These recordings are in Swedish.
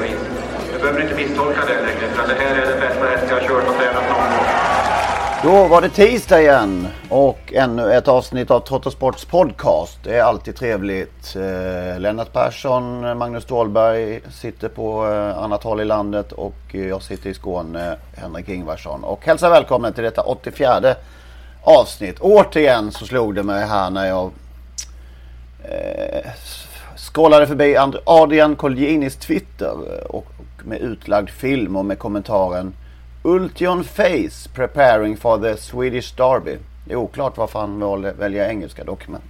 vis. Du behöver inte misstolka det längre, för det här är den bästa häst jag har kört och tränat någon gång. Då var det tisdag igen och ännu ett avsnitt av Trottosports podcast. Det är alltid trevligt. Eh, Lennart Persson, Magnus Ståhlberg sitter på eh, annat håll i landet och jag sitter i Skåne, Henrik Ingvarsson. Och hälsa välkommen till detta 84 avsnitt. Återigen så slog det mig här när jag eh, scrollade förbi Adrian Colginis Twitter eh, och, med utlagd film och med kommentaren Ultion Face preparing for the Swedish Derby. Det är oklart varför han välja engelska dock. Men,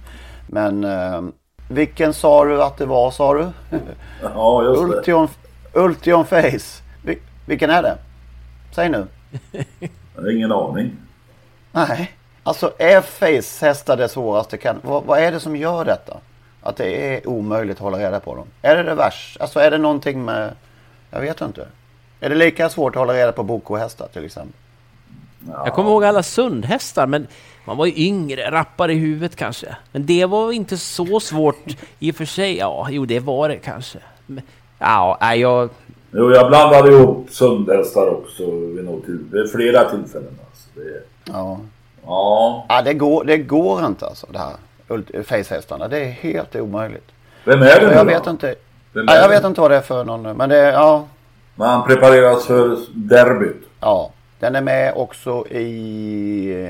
men eh, vilken sa du att det var sa du? Ja, just det. Ultion, Ultion Face. Vil, vilken är det? Säg nu. Jag har ingen aning. Nej. Alltså är Face hästar det svåraste kan... Vad, vad är det som gör detta? Att det är omöjligt att hålla reda på dem? Är det det värsta? Alltså är det någonting med... Jag vet inte. Är det lika svårt att hålla reda på Boko-hästar till exempel? Jag kommer ihåg alla sundhästar, men man var ju yngre, rappare i huvudet kanske. Men det var inte så svårt i och för sig. Ja, jo det var det kanske. Men, ja, jag... Jo, jag blandade ihop sundhästar också vid, något till, vid flera tillfällen. Alltså. Det, Ja. ja. Ja, det går, det går inte alltså det här. Face-hästarna. Det är helt omöjligt. Vem är det nu Jag då? vet inte. Ja, jag vet inte vad det är för någon. Men det är, ja. Men han prepareras för derbyt. Ja. Den är med också i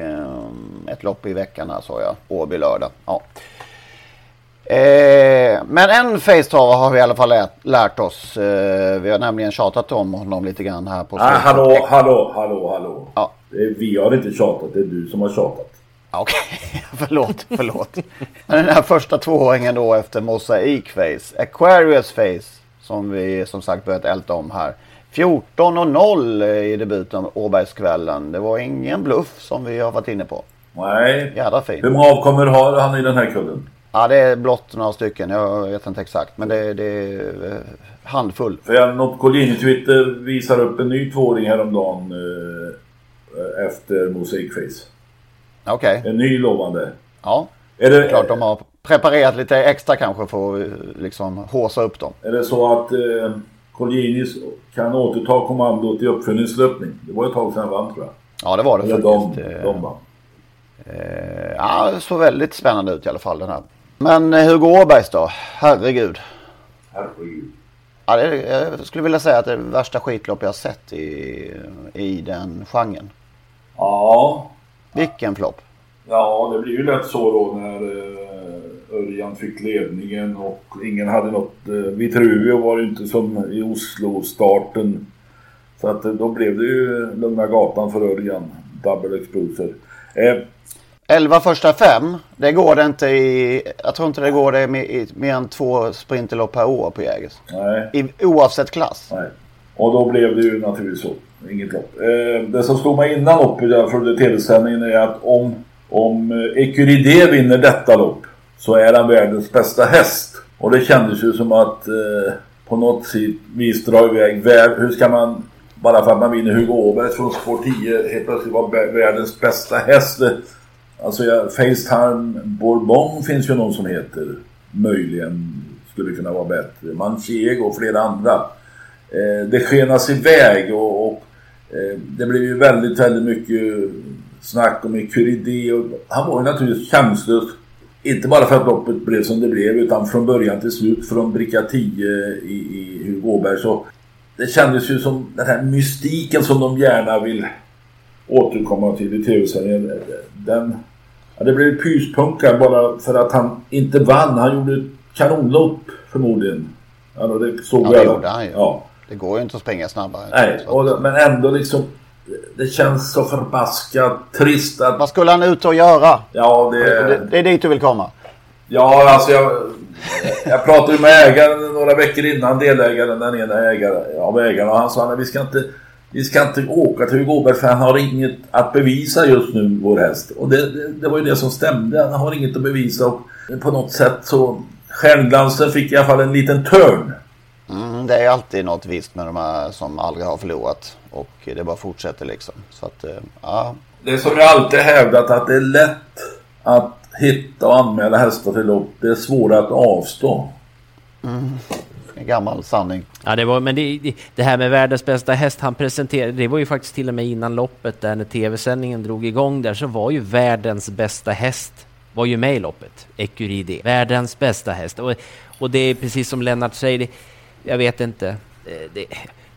eh, ett lopp i veckan här såg jag. Åby lördag. Ja. Eh, men en facetravare har vi i alla fall lärt, lärt oss. Eh, vi har nämligen tjatat om honom lite grann här på Ah, hallå, hallå, hallå, hallå. Ja. Är, vi har inte tjatat, det är du som har tjatat. Okej, förlåt, förlåt. Men den här första tvååringen då efter Mosaic Face, Aquarius Face, som vi som sagt börjat älta om här. 14 och 0 i debuten Åbergskvällen. Det var ingen bluff som vi har varit inne på. Nej. Jädra fin. Hur många avkommor har han i den här kullen? Ja, det är blott några stycken. Jag vet inte exakt. Men det, det är eh, handfull. För jag, något Collini-twitter visar upp en ny tvååring häromdagen eh, efter Mosaic Face. Okej. En ny lovande. Ja. Är det, Klart de har preparerat lite extra kanske för att eh, liksom håsa upp dem. Är det så att eh, Colginis kan återta kommandot i uppföljningslöpning? Det var ett tag sedan han vann tror jag. Ja, det var det Eller de, faktiskt. Eh, de vann. Eh, ja, det såg väldigt spännande ut i alla fall den här. Men eh, Hugo Åbergs då? Herregud. Herregud. Ja, det, jag skulle vilja säga att det är det värsta skitlopp jag har sett i, i den genren. Ja. Vilken flopp. Ja, det blir ju lätt så då när eh, Örjan fick ledningen och ingen hade något... Eh, Vitruvio var ju inte som i Oslo-starten. Så att eh, då blev det ju Lugna Gatan för Örjan. Double Exposure. Eh, 11 första fem, det går det inte i... Jag tror inte det går det med, i mer än två sprinterlopp per år på Jägers. nej. I, oavsett klass. Nej. Och då blev det ju naturligtvis så. Inget lopp. Eh, det som stod mig innan loppet från tv-sändningen är att om, om eh, Ecuride vinner detta lopp så är han världens bästa häst. Och det kändes ju som att eh, på något sätt vis dra iväg. Hur ska man, bara för att man vinner Hugo Åbergs från spår 10, helt plötsligt vara världens bästa häst. Alltså ja, Facetime Bourbon finns ju någon som heter. Möjligen skulle kunna vara bättre. Manchego och flera andra. Eh, det skenas iväg och, och det blev ju väldigt, väldigt mycket snack om Ecuride och han var ju naturligtvis chanslös inte bara för att loppet blev som det blev utan från början till slut från bricka 10 i, i Hugo Åberg så det kändes ju som den här mystiken som de gärna vill återkomma till i tv-serien. Den, ja, det blev pyspunka bara för att han inte vann. Han gjorde ett kanonlopp förmodligen. Ja, det såg ja, det gjorde han ju. Ja. Det går ju inte att springa snabbare. Nej, och, men ändå liksom det känns så förbaskat trist att... Vad skulle han ut och göra? Ja, det... Det, det är dit du vill komma? Ja, alltså jag... Jag pratade med ägaren några veckor innan, delägaren, den ena ägaren, av ägarna. Och han sa att vi ska inte... Vi ska inte åka till Hugo Åberg för han har inget att bevisa just nu, vår häst. Och det, det, det, var ju det som stämde. Han har inget att bevisa och på något sätt så... Stjärnglansen fick i alla fall en liten törn. Det är alltid något visst med de här som aldrig har förlorat. Och det bara fortsätter liksom. Så att, ja. Det är som jag alltid hävdat att det är lätt att hitta och anmäla hästar till lopp. Det är svårare att avstå. Mm. En gammal sanning. Ja, det var, men det, det, här med världens bästa häst han presenterade, det var ju faktiskt till och med innan loppet där när tv-sändningen drog igång där så var ju världens bästa häst var ju med i loppet, Ecuride. Världens bästa häst. Och, och det är precis som Lennart säger, det, jag vet inte. Det,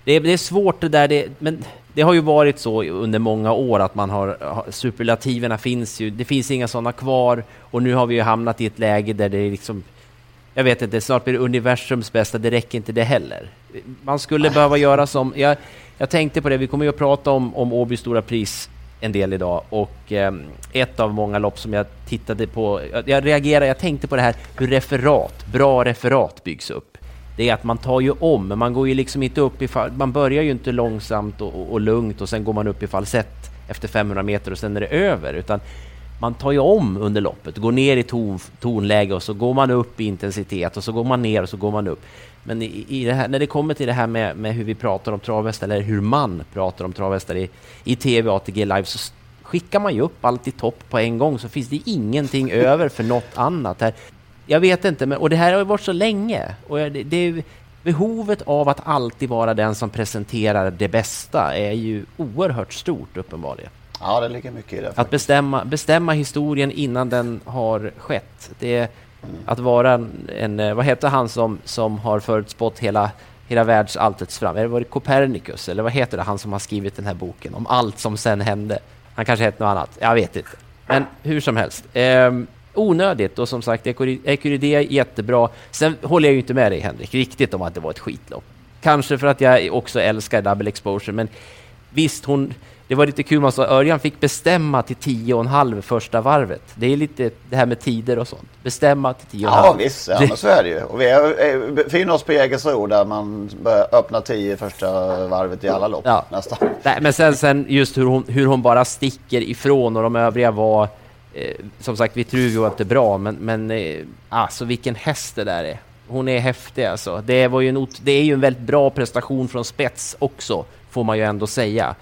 det, det, är svårt det där, det, men det har ju varit så under många år att man har, superlativerna finns ju, det finns inga sådana kvar. Och nu har vi ju hamnat i ett läge där det är liksom, jag vet inte, snart blir det universums bästa, det räcker inte det heller. Man skulle behöva göra som, jag, jag tänkte på det, vi kommer ju att prata om, om Åby Stora Pris en del idag. Och eh, ett av många lopp som jag tittade på, jag, jag reagerade, jag tänkte på det här hur referat, bra referat byggs upp det är att man tar ju om, men man går ju liksom inte upp i fall, man börjar ju inte långsamt och, och, och, lugnt och sen går man upp i falsett efter 500 meter och sen är det över, utan man tar ju om under loppet, går ner i ton, tonläge och så går man upp i intensitet och så går man ner och så går man upp. Men i, i det här, när det kommer till det här med, med hur vi pratar om travhästar, eller hur man pratar om travhästar i, i TV och ATG Live, så skickar man ju upp allt i topp på en gång så finns det ingenting över för något annat. Här jag vet inte, men, och det här har ju varit så länge. Och det, det, behovet av att alltid vara den som presenterar det bästa är ju oerhört stort uppenbarligen. Ja, det ligger mycket i det. Att bestämma, bestämma historien innan den har skett. Det mm. att vara en, en, vad heter han som, som har förutspått hela, hela världsalltets fram? Är det Copernicus, eller vad heter det, han som har skrivit den här boken om allt som sen hände? Han kanske heter något annat, jag vet inte. Men hur som helst. Um, onödigt och som sagt Ecuride jättebra. Sen håller jag ju inte med dig Henrik riktigt om att det var ett skitlopp. Kanske för att jag också älskar double exposure men visst hon det var lite kul, man sa Örjan fick bestämma till tio och en halv första varvet. Det är lite det här med tider och sånt. Bestämma till tio och en halv. Ja visst, ja, men så är det ju. Och vi eh, befinner oss på Jägersro där man börjar öppna tio första varvet i alla lopp ja. nästan. Nej, men sen, sen just hur hon, hur hon bara sticker ifrån och de övriga var Eh, som sagt, Vitruvio var inte bra, men, men eh, alltså vilken häst det där är. Hon är häftig alltså. Det, var ju en, det är ju en väldigt bra prestation från spets också, får man ju ändå säga.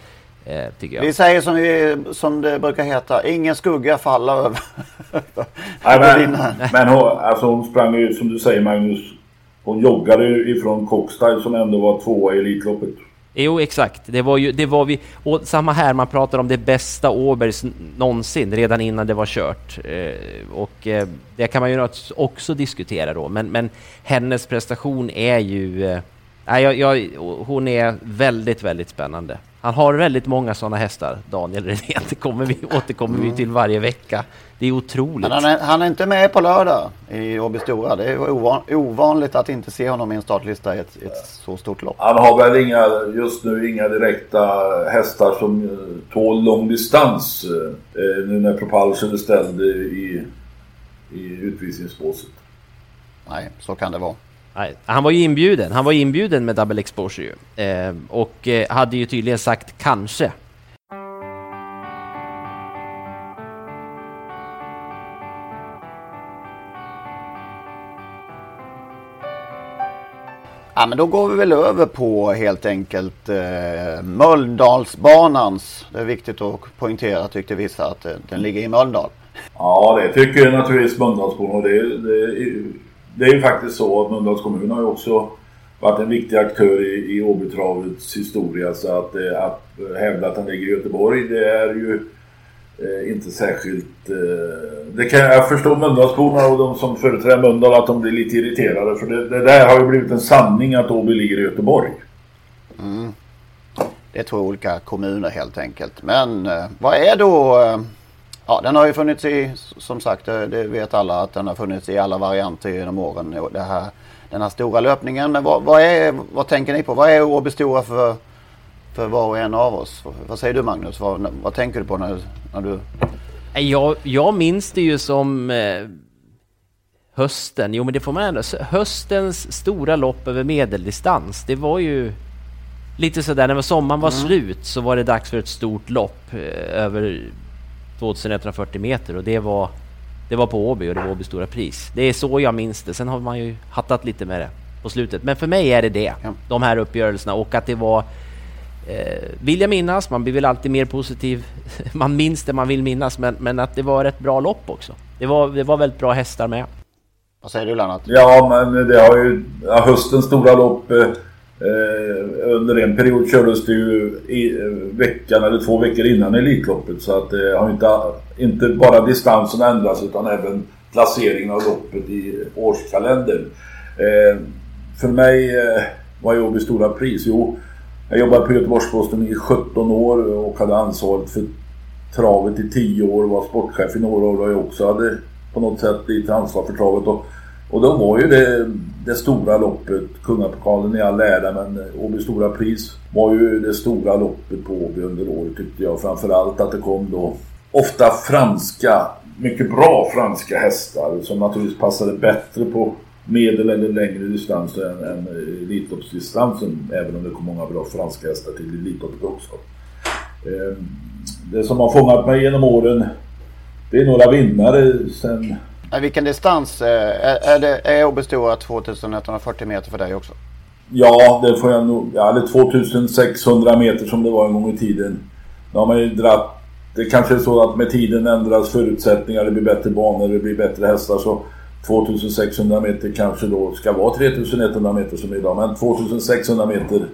Eh, tycker jag. Vi säger som, vi, som det brukar heta, ingen skugga faller över Nej, men, men hon, alltså hon sprang ju, som du säger Magnus, hon joggade ju ifrån Cockstyle som ändå var tvåa i Elitloppet. Jo, exakt. Det var ju, det var vi, och samma här, man pratar om det bästa Åbergs någonsin redan innan det var kört. Eh, och eh, det kan man ju också diskutera då, men, men hennes prestation är ju... Eh, jag, jag, hon är väldigt, väldigt spännande. Han har väldigt många sådana hästar, Daniel Redén. Det kommer vi, återkommer vi till varje vecka. Det är otroligt. Men han är, han är inte med på lördag i Åby Stora. Det är ovan, ovanligt att inte se honom i en startlista i ett, ett, så stort lopp. Han har väl inga, just nu inga direkta hästar som eh, tål lång distans. Eh, nu när Propulsion är ställd i, i utvisningsbåset. Nej, så kan det vara. Nej, han var ju inbjuden. Han var inbjuden med double exposure ju. Eh, och eh, hade ju tydligen sagt kanske. Ja, men då går vi väl över på helt enkelt eh, Mölndalsbanans. Det är viktigt att poängtera tyckte vissa att eh, den ligger i Mölndal. Ja, det tycker naturligtvis Mölndalsborna. Det, det, det är ju faktiskt så att Mölndals kommun har ju också varit en viktig aktör i, i Åbytravets historia. Så att, eh, att hävda att han ligger i Göteborg, det är ju eh, inte särskilt... Eh, det kan jag förstå Mölndalsborna och de som företräder Mölndal att de blir lite irriterade. För det, det där har ju blivit en sanning att Åby ligger i Göteborg. Mm. Det är två olika kommuner helt enkelt. Men eh, vad är då... Eh, Eh, ja, den har ju funnits i, som sagt, det, det vet alla att den har funnits i alla varianter genom åren. Det här, den här stora löpningen. Men vad, vad, är, vad tänker ni på? Vad är Åby Stora för, för var och en av oss? Vad säger du Magnus? Vad, vad tänker du på när, när du... Jag, jag minns det ju som eh, hösten, jo men det får man ändå Höstens stora lopp över medeldistans, det var ju lite sådär när sommaren var mm. slut så var det dags för ett stort lopp eh, över 2140 meter och det var det var på Åby och det var Åby Stora Pris. Det är så jag minns det. Sen har man ju hattat lite med det på slutet. Men för mig är det det. Ja. De här uppgörelserna och att det var eh, vill jag minnas, man blir väl alltid mer positiv. man minns det man vill minnas, men, men att det var ett bra lopp också. Det var, det var väldigt bra hästar med. Vad säger du Lennart? Ja, men det har ju ja, höstens stora lopp. Eh, Eh, under en period kördes det ju i, eh, veckan eller två veckor innan Elitloppet så att det har inte, inte bara distansen ändrats utan även placeringen av loppet i årskalendern. Eh, för mig eh, var Åby Stora Pris, jo jag jobbade på Göteborgs-Posten i 17 år och hade ansvaret för travet i 10 år, var sportchef i några år och jag också hade på något sätt lite ansvar för travet. Och och då var ju det, det stora loppet, Kungapokalen i all ära, men Åby Stora Pris var ju det stora loppet på Åby under året tyckte jag. Framförallt att det kom då ofta franska, mycket bra franska hästar som naturligtvis passade bättre på medel eller längre distans än, än Elitloppsdistansen. Även om det kom många bra franska hästar till Elitloppet också. Ehm, det som har fångat mig genom åren, det är några vinnare sen vilken distans? Eh, är, är, det, är Åby Stora 2140 meter för dig också? Ja, det får jag nog. Ja, det 2600 meter som det var en gång i tiden. Nu har man ju dratt. Det kanske är så att med tiden ändras förutsättningar. Det blir bättre banor, det blir bättre hästar. Så 2600 meter kanske då ska vara 3100 meter som idag. Men 2600 meter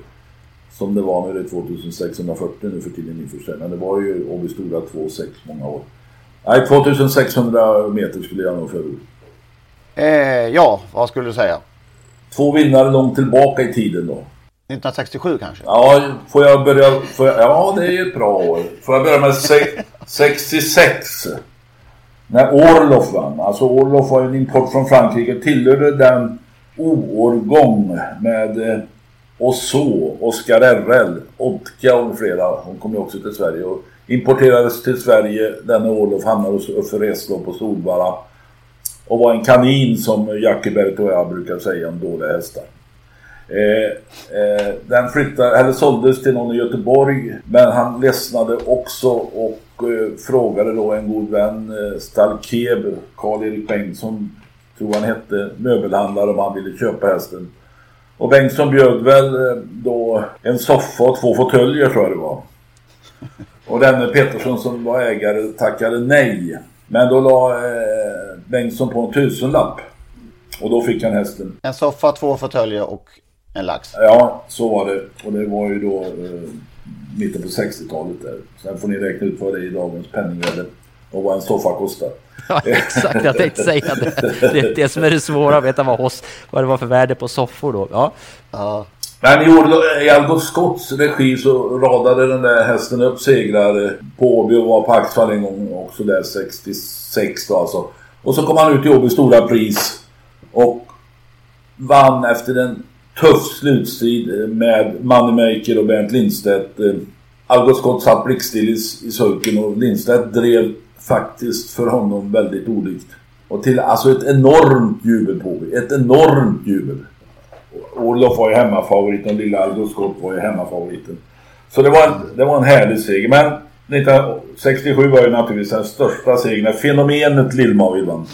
som det var nu är det 2640 nu för tiden i och för sig. Men det var ju Åby Stora 2,6 många år. Nej, 2600 meter skulle jag nog förorda. Eh, ja, vad skulle du säga? Två vinnare långt tillbaka i tiden då. 1967 kanske? Ja, får jag börja... Får jag, ja, det är ju ett bra år. Får jag börja med 66? När Orloff vann. Alltså Orloff var en import från Frankrike. Tillhörde den oårgång med eh, Osso, Oscar RL, Otka och flera. Hon kom ju också till Sverige. Och Importerades till Sverige. Denne Olof hamnade hos Uffe Reslow på Solvalla. Och var en kanin som Jackie Bert och jag brukar säga om dåliga hästar. Eh, eh, den flyttade, eller såldes till någon i Göteborg men han ledsnade också och eh, frågade då en god vän eh, Stalkeb, Karl-Erik Bengtsson tror han hette, möbelhandlare om han ville köpa hästen. Och Bengtsson bjöd väl eh, då en soffa och två fåtöljer tror jag det var. Och denne Pettersson som var ägare tackade nej. Men då la eh, Bengtsson på en tusenlapp. Och då fick han hästen. En soffa, två fåtöljer och en lax. Ja, så var det. Och det var ju då eh, mitten på 60-talet där. Sen får ni räkna ut vad det är i dagens penningvärde. Och vad en soffa kostar. Ja, exakt. Jag tänkte säga det. Det är det som är det svåra att veta vad, hos, vad det var för värde på soffor då. Ja. ja. Men i, år, eh, i Algot Scotts regi så radade den där hästen upp segrar eh, på Åby och var på Axfall en gång också där 66 då alltså. Och så kom han ut i Åby stora pris och vann efter en tuff slutstrid eh, med Moneymaker och Bernt Lindstedt. Algot Scott satt blickstill i, i sulken och Lindstedt drev faktiskt för honom väldigt olikt. Och till alltså ett enormt jubel på Åby. Ett enormt jubel. Olof var ju hemmafavoriten och lilla Aldo Scott var ju hemmafavoriten. Så det var en, det var en härlig seger. Men 1967 var ju naturligtvis den största segern. Fenomenet Lill-Mavi vann.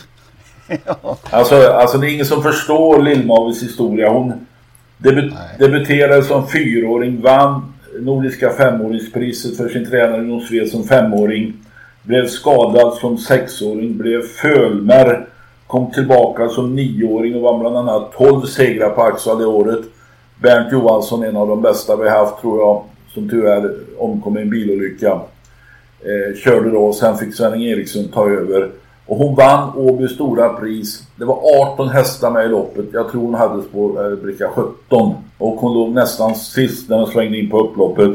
Ja. Alltså, alltså det är ingen som förstår Lill-Mavis historia. Hon debut, debuterade som fyraåring, vann Nordiska femåringspriset för sin tränare Jon Sved som femåring. Blev skadad som sexåring, blev fölmer Kom tillbaka som nioåring och vann bland annat 12 segrar på Axel det året. Bernt Johansson, en av de bästa vi haft tror jag, som tyvärr omkom i en bilolycka. Eh, körde då och sen fick Svenning Eriksson ta över. Och hon vann Åby stora pris. Det var 18 hästar med i loppet. Jag tror hon hade spår eh, bricka 17. Och hon låg nästan sist när hon svängde in på upploppet.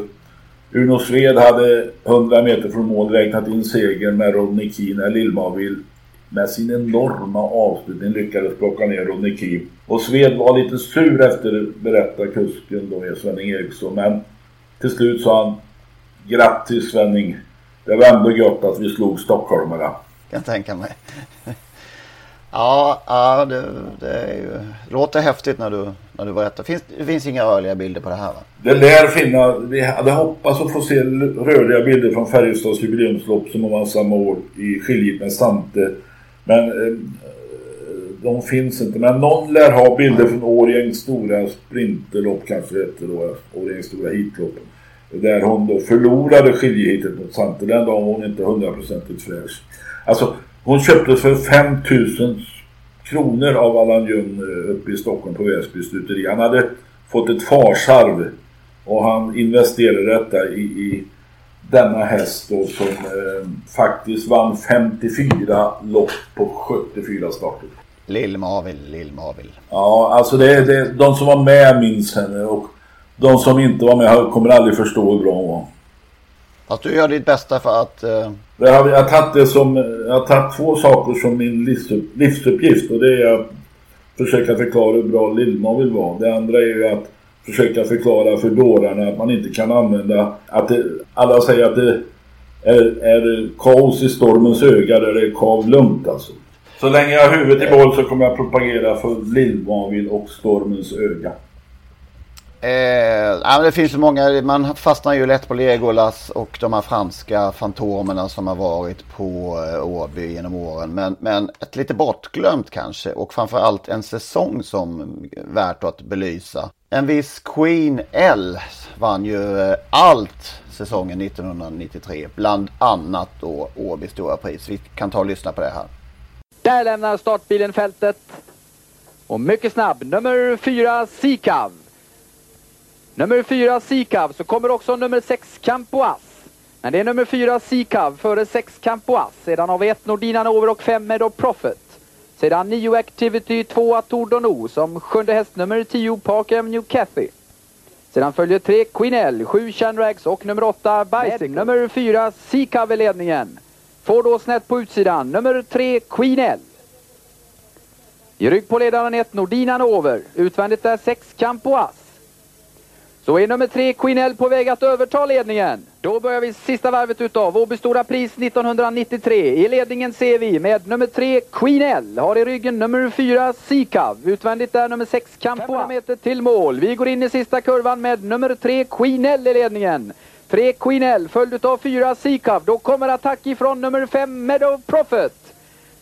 Uno Sved hade 100 meter från mål räknat in segern med Rodney Keene, Lill-Mabill med sin enorma avslutning lyckades plocka ner Rodney Key. Och Sved var lite sur efter berättar kusken då, Svenning Eriksson. Men till slut sa han Grattis Svenning! Det var ändå gött att vi slog stockholmarna. Kan tänka mig. ja, ja det, det är ju, låter häftigt när du, när du berättar. Finns, det finns inga rörliga bilder på det här va? Det lär finna. Vi hade hoppats att få se rörliga bilder från Färjestads jubileumslopp som var samma år i skiljet med Sante. Men eh, de finns inte. Men någon lär ha bilder från Årjängs stora sprinterlopp kanske det heter då. Årjängs stora heatlopp. Där hon då förlorade skiljehitet mot Sante. Den dagen var hon inte hundraprocentigt fräsch. Alltså hon köptes för 5000 kronor av Allan Ljung eh, uppe i Stockholm på Väsby stuteri. Han hade fått ett farsarv och han investerade detta i, i denna häst då som eh, faktiskt vann 54 lopp på 74 starter. Lill-Mavil, Lill-Mavil. Ja, alltså det det, de som var med minns henne och de som inte var med kommer aldrig förstå hur bra hon var. Fast du gör ditt bästa för att... Uh... Jag har, jag har tagit det som... Jag har tagit två saker som min livsupp, livsuppgift och det är att försöka förklara hur bra Lill-Mavil var. Det andra är ju att försöka förklara för dårarna att man inte kan använda att det, alla säger att det är, är kaos i stormens öga där det är kav lugnt alltså. Så länge jag har huvudet i boll så kommer jag propagera för Lill-Mavil och stormens öga. Eh, det finns så många, man fastnar ju lätt på Legolas och de här franska fantomerna som har varit på eh, Åby genom åren. Men, men ett lite bortglömt kanske och framförallt en säsong som är värt att belysa. En viss Queen L vann ju eh, allt säsongen 1993. Bland annat då Åby stora pris. Vi kan ta och lyssna på det här. Där lämnar startbilen fältet. Och mycket snabb, nummer fyra Sikav. Nummer fyra Sikav, så kommer också nummer sex Campoas. Men det är nummer fyra Sikav före sex Campoas. Sedan har vi ett Nordina Nover och fem Meadow Profit. Sedan nio Activity, tvåa Tour som sjunde häst nummer tio Parker New Cathy. Sedan följer tre Quinell, sju Chanrags och nummer åtta Bicycle. Nummer fyra Sikav i ledningen. Får då snett på utsidan, nummer tre Quinell. I rygg på ledaren ett Nordina Nover. Utvändigt är sex Campoas. Så är nummer tre Quinell på väg att överta ledningen. Då börjar vi sista varvet utav Åby Stora Pris 1993. I ledningen ser vi med nummer tre Quinell. Har i ryggen nummer fyra Sikav. Utvändigt är nummer sex Campo. meter till mål. Vi går in i sista kurvan med nummer tre Quinell i ledningen. Tre Quinell följd utav fyra Sikav. Då kommer attack ifrån nummer fem Meadow Prophet.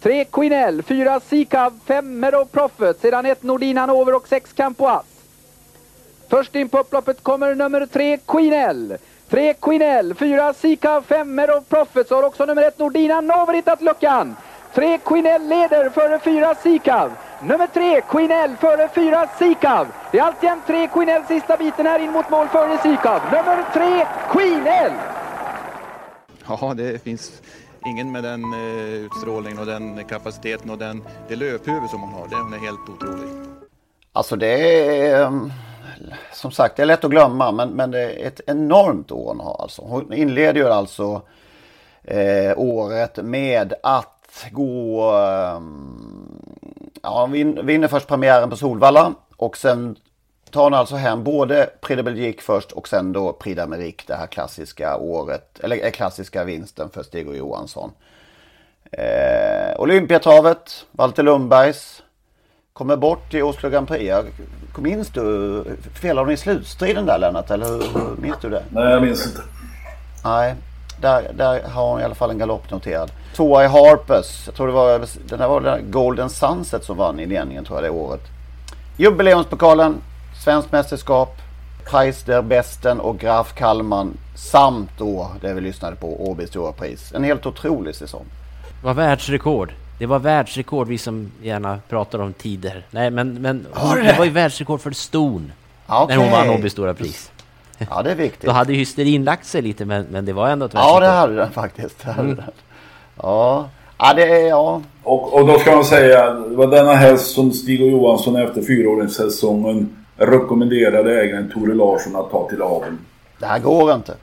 Tre Quinell, fyra Sikav, fem Meadow Prophet. Sedan ett Nordina Nover och sex Campoas. Först in på upploppet kommer nummer tre Queenell. Tre Queenell, fyra Sika, fem Meadow Profits har också nummer ett Nordina Nover hittat luckan. Tre Queenell leder före fyra Sikav. Nummer tre Queenell före fyra Sikav. Det är alltjämt tre Queenell sista biten här in mot mål före Sikav. Nummer tre Queenell. Ja, det finns ingen med den eh, utstrålningen och den kapaciteten och den, det löphuvud som hon har. Det, hon är helt otrolig. Alltså det är ehm, som sagt, det är lätt att glömma men, men det är ett enormt år hon har alltså. Hon inleder ju alltså eh, året med att gå... Eh, ja, hon vinner först premiären på Solvalla och sen tar hon alltså hem både Prix de Belgique först och sen då Prix d'Amérique, det här klassiska året, eller eh, klassiska vinsten för Stig och Johansson. Eh, Olympiatravet, Walter Lundbergs, kommer bort i Oslo Grand Prix. Minns du, felade hon i slutstriden där Lennart? Eller hur, minns du det? Nej, jag minns inte. Nej, där, där har hon i alla fall en galopp noterad. Tvåa i Harpers. Jag tror det var, den här var den Golden Sunset som vann i ledningen tror jag det året. Jubileumspokalen, Svenskt mästerskap, Preis der Besten och Graf Kallman samt då det vi lyssnade på, Åby Stora Pris. En helt otrolig säsong. Det var världsrekord. Det var världsrekord, vi som gärna pratar om tider. Nej, men, men hon, det? det var ju världsrekord för ston. Okay. När hon vann Åby Stora Pris. Ja, det är viktigt. Då hade hysterin lagt sig lite, men, men det var ändå ett Ja, det hade den faktiskt. Det hade Mm. den. Ja. ja, det är... Ja. Och, och då ska man säga, det var denna häst som Stig och Johansson efter fyraåringssäsongen rekommenderade ägaren Tore Larsson att ta till aveln. Det här går inte.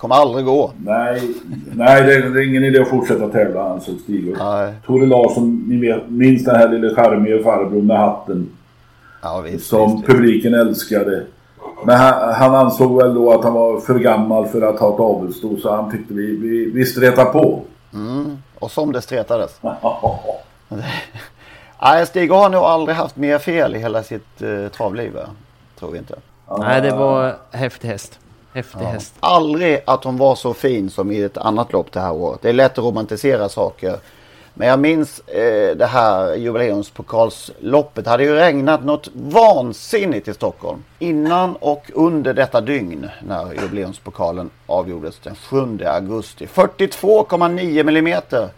Kommer aldrig gå. Nej, nej det, är, det är ingen idé att fortsätta tävla ansåg Stig. Och Tore Larsson, ni minns den här lille charmige farbrorn med hatten. Ja, visst, som visst. publiken älskade. Men han, han ansåg väl då att han var för gammal för att ha ett avelssto så han tyckte vi, vi, vi stretar på. Mm. Och som det stretades. Nej, Stig har nog aldrig haft mer fel i hela sitt eh, travliv. Tror vi inte. Nej, det var häftig häst. Häftig Ja. häst. Aldrig att hon var så fin som i ett annat lopp det här året. Det är lätt att romantisera saker. Men jag minns eh, det här jubileumspokalsloppet. Det hade ju regnat något vansinnigt i Stockholm. Innan och under detta dygn när jubileumspokalen avgjordes den 7 augusti. 42,9 millimeter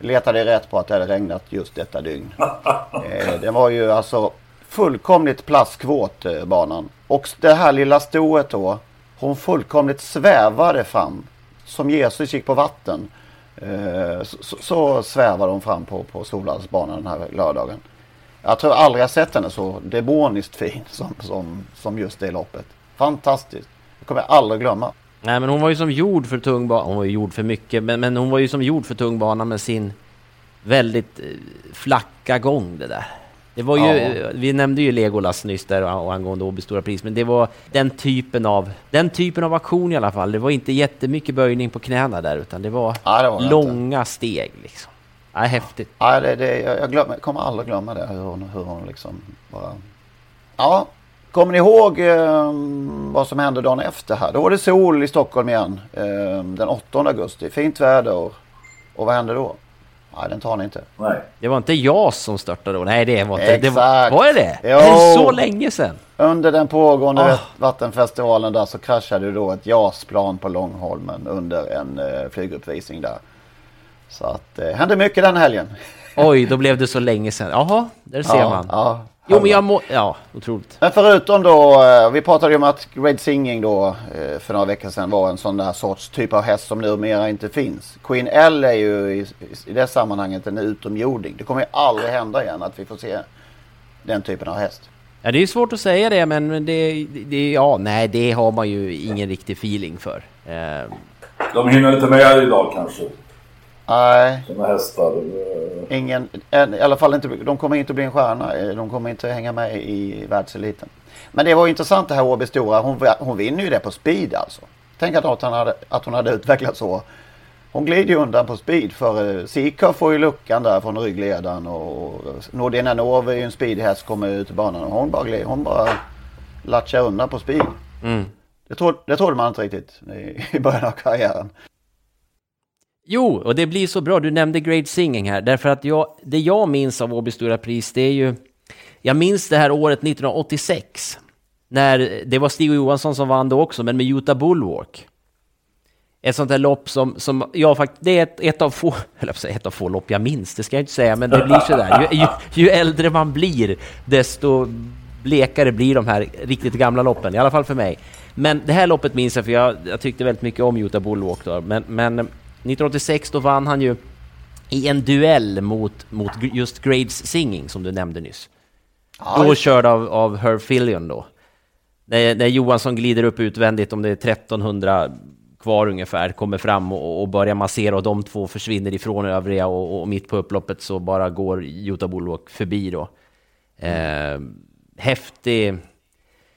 letade rätt på att det hade regnat just detta dygn. Eh, det var ju alltså fullkomligt plaskvåt eh, banan. Och det här lilla stoet då. Hon fullkomligt svävade fram. Som Jesus gick på vatten. Eh, så, så, svävade hon fram på, på Solvallsbanan den här lördagen. Jag tror aldrig jag sett henne så demoniskt fin som, som, som just det loppet. Fantastiskt. Det kommer jag aldrig glömma. Nej, men hon var ju som gjord för tungbana. Hon var ju gjord för mycket, men, men hon var ju som gjord för tungbana med sin väldigt eh, flacka gång det där. Det var ju, Ja. vi nämnde ju Legolas nyss där och angående Åby Stora Pris, men det var den typen av, den typen av aktion i alla fall. Det var inte jättemycket böjning på knäna där, utan det var, Nej, det var långa steg liksom. Ja, häftigt. Ja, det, det, jag, jag, glömmer, jag kommer aldrig glömma det. Hur hon, hur hon liksom bara... Ja, kommer ni ihåg eh, vad som hände dagen efter här? Då var det sol i Stockholm igen. Eh, den 8 augusti. Fint väder. Och vad hände då? Nej, den tar ni inte. Nej. Det var inte jag som störtade då. Nej, det var inte. Det var, Exakt. var det det? Jo. Är det så länge sedan? Under den pågående vat- vattenfestivalen där så kraschade ju då ett JAS-plan på Långholmen under en eh, flyguppvisning där. Så att det hände mycket den helgen. Oj, då blev det så länge sedan. Jaha, där ser Ja, man. ja. Jo, men jag må... Ja, otroligt. Men förutom då, eh, vi pratade ju om att Great Singing då eh, för några veckor sedan var en sån där sorts typ av häst som numera inte finns. Queen L är ju i, i det sammanhanget en utomjording. Det kommer ju aldrig hända igen att vi får se den typen av häst. Ja, det är svårt att säga det, men det, det... Ja, nej, det har man ju ingen riktig feeling för. Eh, De hinner inte med idag kanske. Nej, Såna hästar. ingen, en, i alla fall inte, de kommer inte bli en stjärna. eh, De kommer inte hänga med i världseliten. Men det var ju intressant det här Åby Stora. Hon, hon vinner ju det på speed alltså. Tänk att, att, hon hade, att hon hade utvecklat så. Hon glider ju undan på speed för eh, Sika får ju luckan där från ryggledaren och Nordina Nov är ju en speedhäst kommer ut i banan och hon bara, glider, hon bara latchar undan på speed. mm. Det, trodde, det trodde man inte riktigt i, i början av karriären. Jo, och det blir så bra. Du nämnde Great Singing här, därför att jag, det jag minns av Åby Stora Pris, det är ju... Jag minns det här året 1986, när det var Stig Johansson som vann då också, men med Utah Bullwalk. Ett sånt här lopp som, som jag faktiskt, det är ett, ett av få, eller säga ett av få lopp jag minns, det ska jag inte säga, men det blir sådär. Ju, ju, ju äldre man blir, desto blekare blir de här riktigt gamla loppen, i alla fall för mig. Men det här loppet minns jag, för jag, jag tyckte väldigt mycket om Utah Bullwalk då, men, men 1986 då vann han ju i en duell mot, mot just Grades Singing som du nämnde nyss. Ja, då körd av, av Herb Fillion då. När, när Johansson glider upp utvändigt, om det är 1300 kvar ungefär, kommer fram och, och börjar massera och de två försvinner ifrån övriga och, och mitt på upploppet så bara går Utah Bullwalk förbi då. Eh, häftig,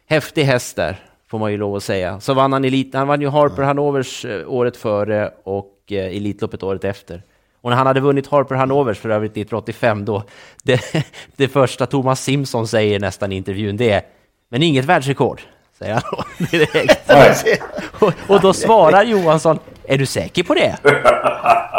häftig häst där, får man ju lov att säga. Så vann han elit, han vann ju Harper Hanovers eh, året före och eh, Elitloppet året efter. Och när han hade vunnit Harper Hanovers för övrigt 1985 då, det, det första Thomas Simpson säger nästan i intervjun det är Men inget världsrekord, säger han då direkt. och, och då svarar Johansson, är du säker på det?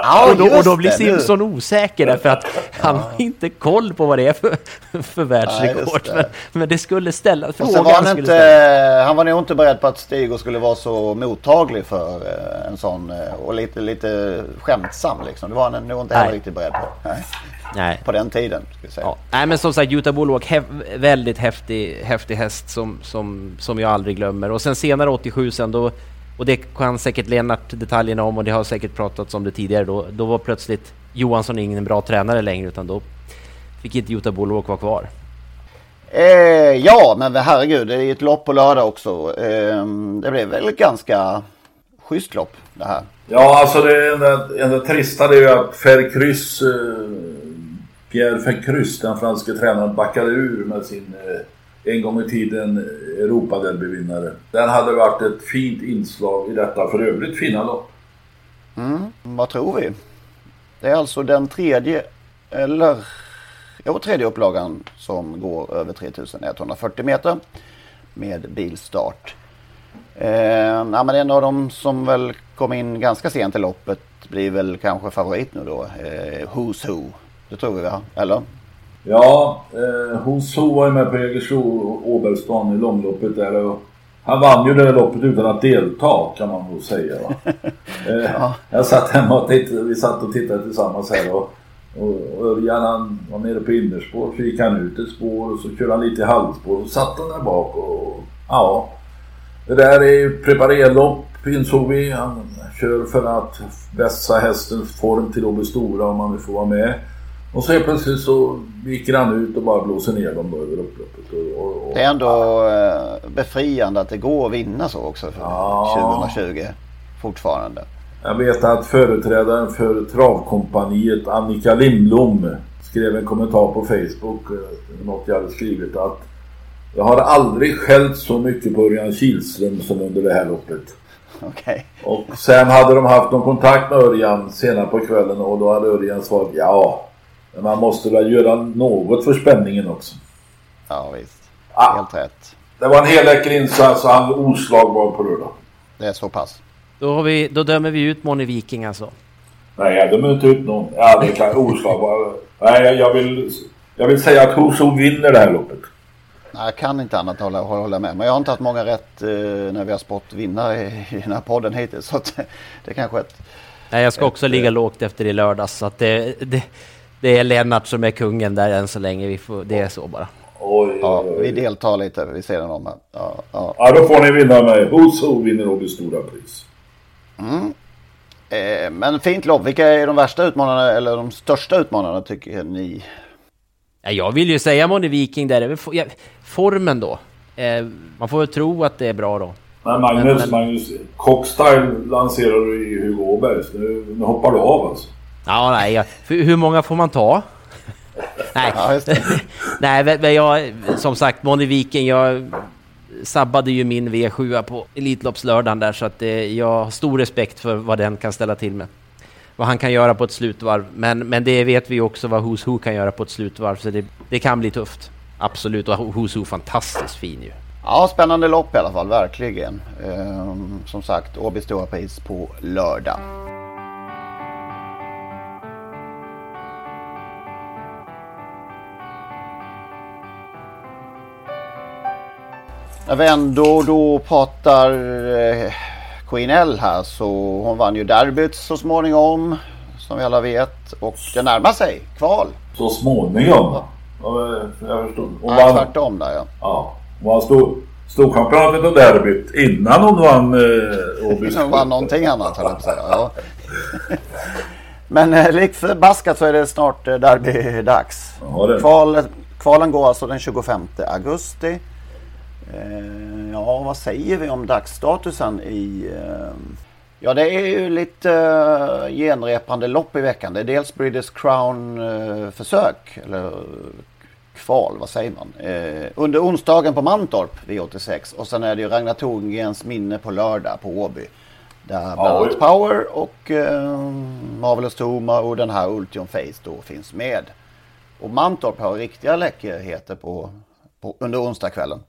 Ja, och, då, och då blir Simpson osäker därför att han har inte koll på vad det är för, för världsrekord. Ja, men, men, det skulle ställa frågan. Var han, inte, han var nog inte beredd på att Stig skulle vara så mottaglig för eh, en sån eh, och lite, lite skämtsam liksom. Det var han nog inte heller riktigt beredd på. Nej. Nej. På den tiden. Ja. Nej men som sagt Utah Bulwark, hef, väldigt häftig, häftig häst som, som, som jag aldrig glömmer. Och sen senare 87 sen då och det kan säkert Lennart detaljerna om och det har säkert pratats om det tidigare då. Då var plötsligt Johansson ingen bra tränare längre utan då fick inte Jota Bulwark vara kvar. Eh, ja, men herregud, det är ett lopp på lördag också. Eh, det blev väl ett ganska schysst lopp det här. Ja, alltså det enda, enda trista det är ju att Fercrys, eh, Pierre Fercrys, den franske tränaren, backade ur med sin eh, en gång i tiden Europaderbyvinnare. Den hade varit ett fint inslag i detta för övrigt fina lopp. Mm, vad tror vi? Det är alltså den tredje, eller jo, tredje upplagan som går över 3140 meter med bilstart. Eh, ja, men en av dem som väl kom in ganska sent i loppet blir väl kanske favorit nu då. Eh, Who's Who. Det tror vi va? Eller? Ja, eh, Hoso var ju med på Jägersro Åbergstan i långloppet där och han vann ju det där loppet utan att delta kan man nog säga. eh, ja. Jag satt hemma och tittade, vi satt och tittade tillsammans här och, och Örjan han var nere på innerspår så gick han ut ett spår och så körde han lite i halvspår och satt han där bak och ja. Det där är ju preparerlopp insåg vi. Han kör för att vässa hästens form till att bli stora om han vill få vara med. Och så helt plötsligt så gick han ut och bara blåser ner dem över upploppet. Och, och, och, det är ändå eh, befriande att det går att vinna så också för ja. 2020 fortfarande. Jag vet att företrädaren för travkompaniet Annika Lindblom skrev en kommentar på Facebook, eh, något jag hade skrivit att jag har aldrig skällt så mycket på Örjan Kihlström som under det här loppet. Okay. Och sen hade de haft någon kontakt med Örjan senare på kvällen och då hade Örjan svarat ja, men man måste väl göra något för spänningen också. Ja visst. Ah, Helt rätt. Det var en hel läcker insats och han var oslagbar på lördag. Det är så pass. Då, har vi, då dömer vi ut Moni Viking alltså? Nej, jag dömer inte ut någon. Ja, det kan oslagbar. Nej, jag vill, jag vill säga att Hoso vinner det här loppet. Nej, jag kan inte annat hålla, hålla med. Men jag har inte haft många rätt eh, när vi har spott vinnare i, i den här podden hittills. Så det, det kanske ett... Nej, jag ska också ett, ligga lågt efter i lördags. Så att det, det, det är Lennart som är kungen där än så länge. Vi får, det är så bara. Oj, ja, vi deltar lite vid sidan om. Ja, ja. ja, då får ni vinna med Hoso vinner nog det stora pris. Mm. Eh, men fint lopp. Vilka är de värsta utmanarna eller de största utmanarna tycker ni? Jag vill ju säga Moni Viking där. Formen då. Eh, man får väl tro att det är bra då. Men Magnus, men, men... Magnus Cockstyle lanserar du i Hugo Åbergs. Nu, nu hoppar du av alltså. Ja, nej. Ja. Hur många får man ta? nej, nej men jag, som sagt, Moni jag sabbade ju min V7 på Elitloppslördagen där så att det, jag har stor respekt för vad den kan ställa till med. Vad han kan göra på ett slutvarv. Men, men det vet vi också vad Who's Who kan göra på ett slutvarv så det, det kan bli tufft. Absolut, och Who's Who fantastiskt fin ju. Ja, spännande lopp i alla fall, verkligen. Ehm, som sagt, Åby Stora Pris på lördag. När vi ändå då pratar eh, Queen L här så hon vann ju derbyt så småningom. Som vi alla vet. Och det närmar sig kval. Så småningom? Ja. Jag förstår. Hon ja, vann... tvärtom där ja. Ja. Hon vann stor, storchampionatet och derbyt innan hon vann eh, Åby. hon vann någonting annat höll jag på att säga. Ja. Men eh, likt förbaskat så är det snart eh, derbydags. Ja, Kval, kvalen går alltså den 25 augusti. Eh, ja, vad säger vi om dagsstatusen i... Eh, ja, det är ju lite uh, genrepande lopp i veckan. Det är dels British Crown-försök, eller kval, vad säger man? under onsdagen på Mantorp, V86. Och sen är det ju Ragnar Torngrens minne på lördag på Åby. Där bland Power och Marvelous Toma och den här Ultion Face då finns med. Och Mantorp har riktiga läckerheter på, på under onsdagskvällen.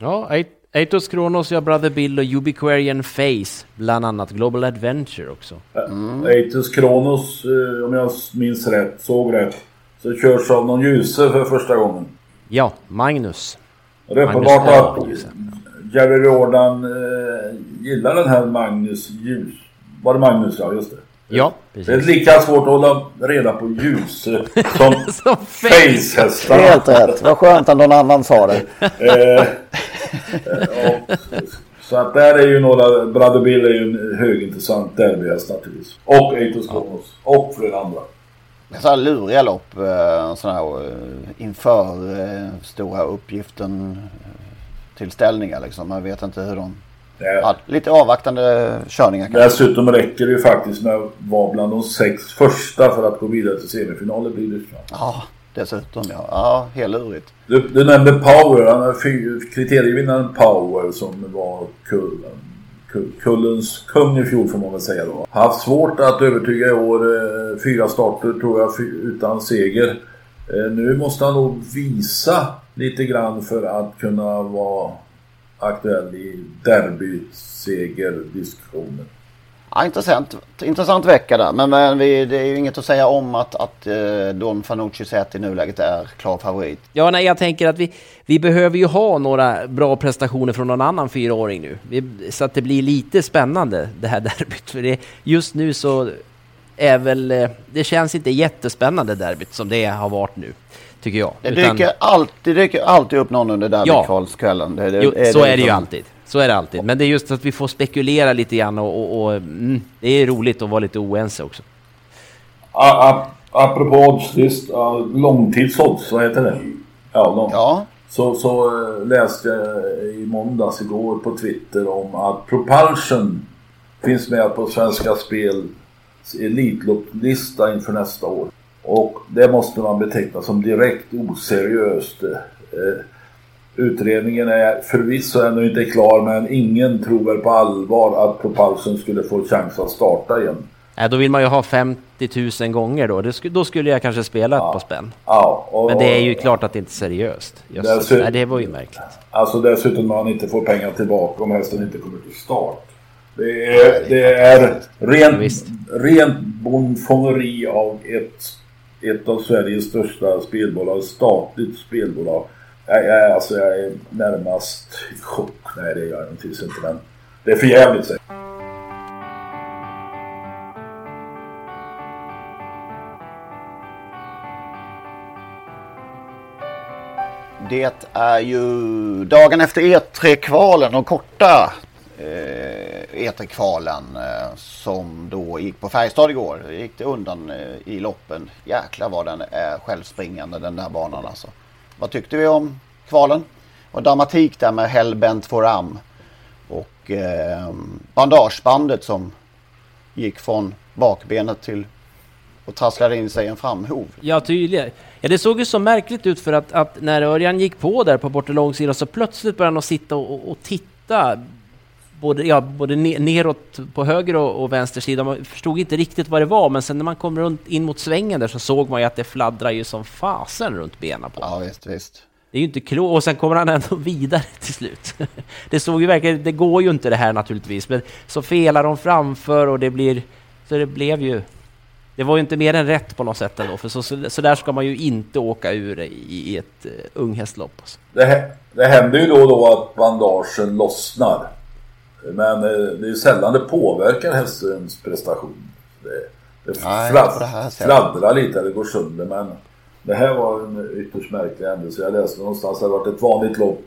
Ja, Atos Kronos, ja, Brother Bill och Ubiquarian Face, bland annat. Global Adventure också. Mm. Atos Kronos, eh, om jag minns rätt, såg rätt, så körs av någon ljuse för första gången. Ja, Magnus. Och det är uppenbart att Jerry Jordan eh, gillar den här Magnus ljus. Var det Magnus? Ja, just det. Ja, precis. Det är lika svårt att hålla reda på ljus som, som facehästar. Helt rätt. Vad skönt att någon annan sa det. Eh, så att där är ju några, Bill är ju en högintressant derbyhäst naturligtvis. Och Eitos Kronos. Och flera andra. Så här luriga lopp, sådana här inför stora uppgiften tillställningar liksom. Man vet inte hur de... Ja, lite avvaktande körningar. Kanske. Dessutom räcker det ju faktiskt med att vara bland de sex första för att gå vidare till semifinalen blir det. Ja, dessutom ja. Ja, helt lurigt. Du, du nämnde Power, han är kriterievinnaren Power som var kullen. Kullens kung i fjol får man väl säga då. Har haft svårt att övertyga i år. Eh, fyra starter tror jag utan seger. Eh, nu måste han nog visa lite grann för att kunna vara aktuell i derbysegerdiskussionen. Ja, intressant, intressant vecka där. Men, men vi, det är ju inget att säga om att, att eh, Don Fanucci sett i nuläget är klar favorit. Ja, nej, jag tänker att vi, vi behöver ju ha några bra prestationer från någon annan fyraåring nu. Vi, så att det blir lite spännande det här derbyt. För det, just nu så är väl, eh, det känns inte jättespännande derbyt som det har varit nu tycker jag. Det dyker, Utan... alltid, det dyker alltid upp någon under derbykvalskvällen. Ja. Det, det, så är det ju alltid. Så är det alltid. Men det är just att vi får spekulera lite grann och, och, och mm, det är roligt att vara lite oense också. apropå oddslist, långtidsodds, vad heter det? Ja, lång. ja. Så, så eh, läste jag i måndags igår på Twitter om att Propulsion finns med på Svenska Spel elitlottlista inför nästa år. Och det måste man beteckna som direkt oseriöst. Eh, utredningen är förvisso ännu inte klar men ingen tror väl på allvar att Propulsion skulle få chans att starta igen. Nej, då vill man ju ha 50 000 gånger då. Det, då skulle jag kanske spela ja. på spänn. Ja, och, men det är ju klart att det inte är seriöst. Just, nej, det var ju märkligt. Alltså dessutom man inte får pengar tillbaka om hästen inte kommer till start. Det är, det är rent, rent bondfångeri av ett ett av Sveriges största spelbolag, statligt spelbolag. Jag, jag, alltså jag är närmast i chock. Nej, det gör jag naturligtvis inte, men det är för jävligt. Det är ju dagen efter E3-kvalen, de korta eh, E3-kvalen eh, som då gick på Färjestad igår. Det gick det undan eh, i loppen. Jäklar vad den är självspringande den där banan alltså. Vad tyckte vi om kvalen? Och dramatik där med Hellbent Foram. Och eh, bandagebandet som gick från bakbenet till och trasslade in sig i en framhov. Ja, tydligen. Ja, det såg ju så märkligt ut för att, att när Örjan gick på där på bortre långsidan så plötsligt började han att sitta och, och, och titta både, ja, både neråt på höger och, och vänster sida. Man förstod inte riktigt vad det var, men sen när man kom runt in mot svängen där så såg man ju att det fladdrar ju som fasen runt benen på Ja, visst, visst. Det är ju inte klokt. Och sen kommer han ändå vidare till slut. Det såg ju verkligen, det går ju inte det här naturligtvis, men så felar de framför och det blir, så det blev ju det var ju inte mer än rätt på något sätt ändå, för så, så, så där ska man ju inte åka ur i, i ett uh, unghästlopp. Alltså. Det, det händer ju då och då att bandagen lossnar. Men eh, det är sällan det påverkar hästens prestation. Det, det, Nej, flad, det fladdrar lite eller går sönder men det här var en ytterst märklig händelse. Jag läste någonstans att det varit ett vanligt lopp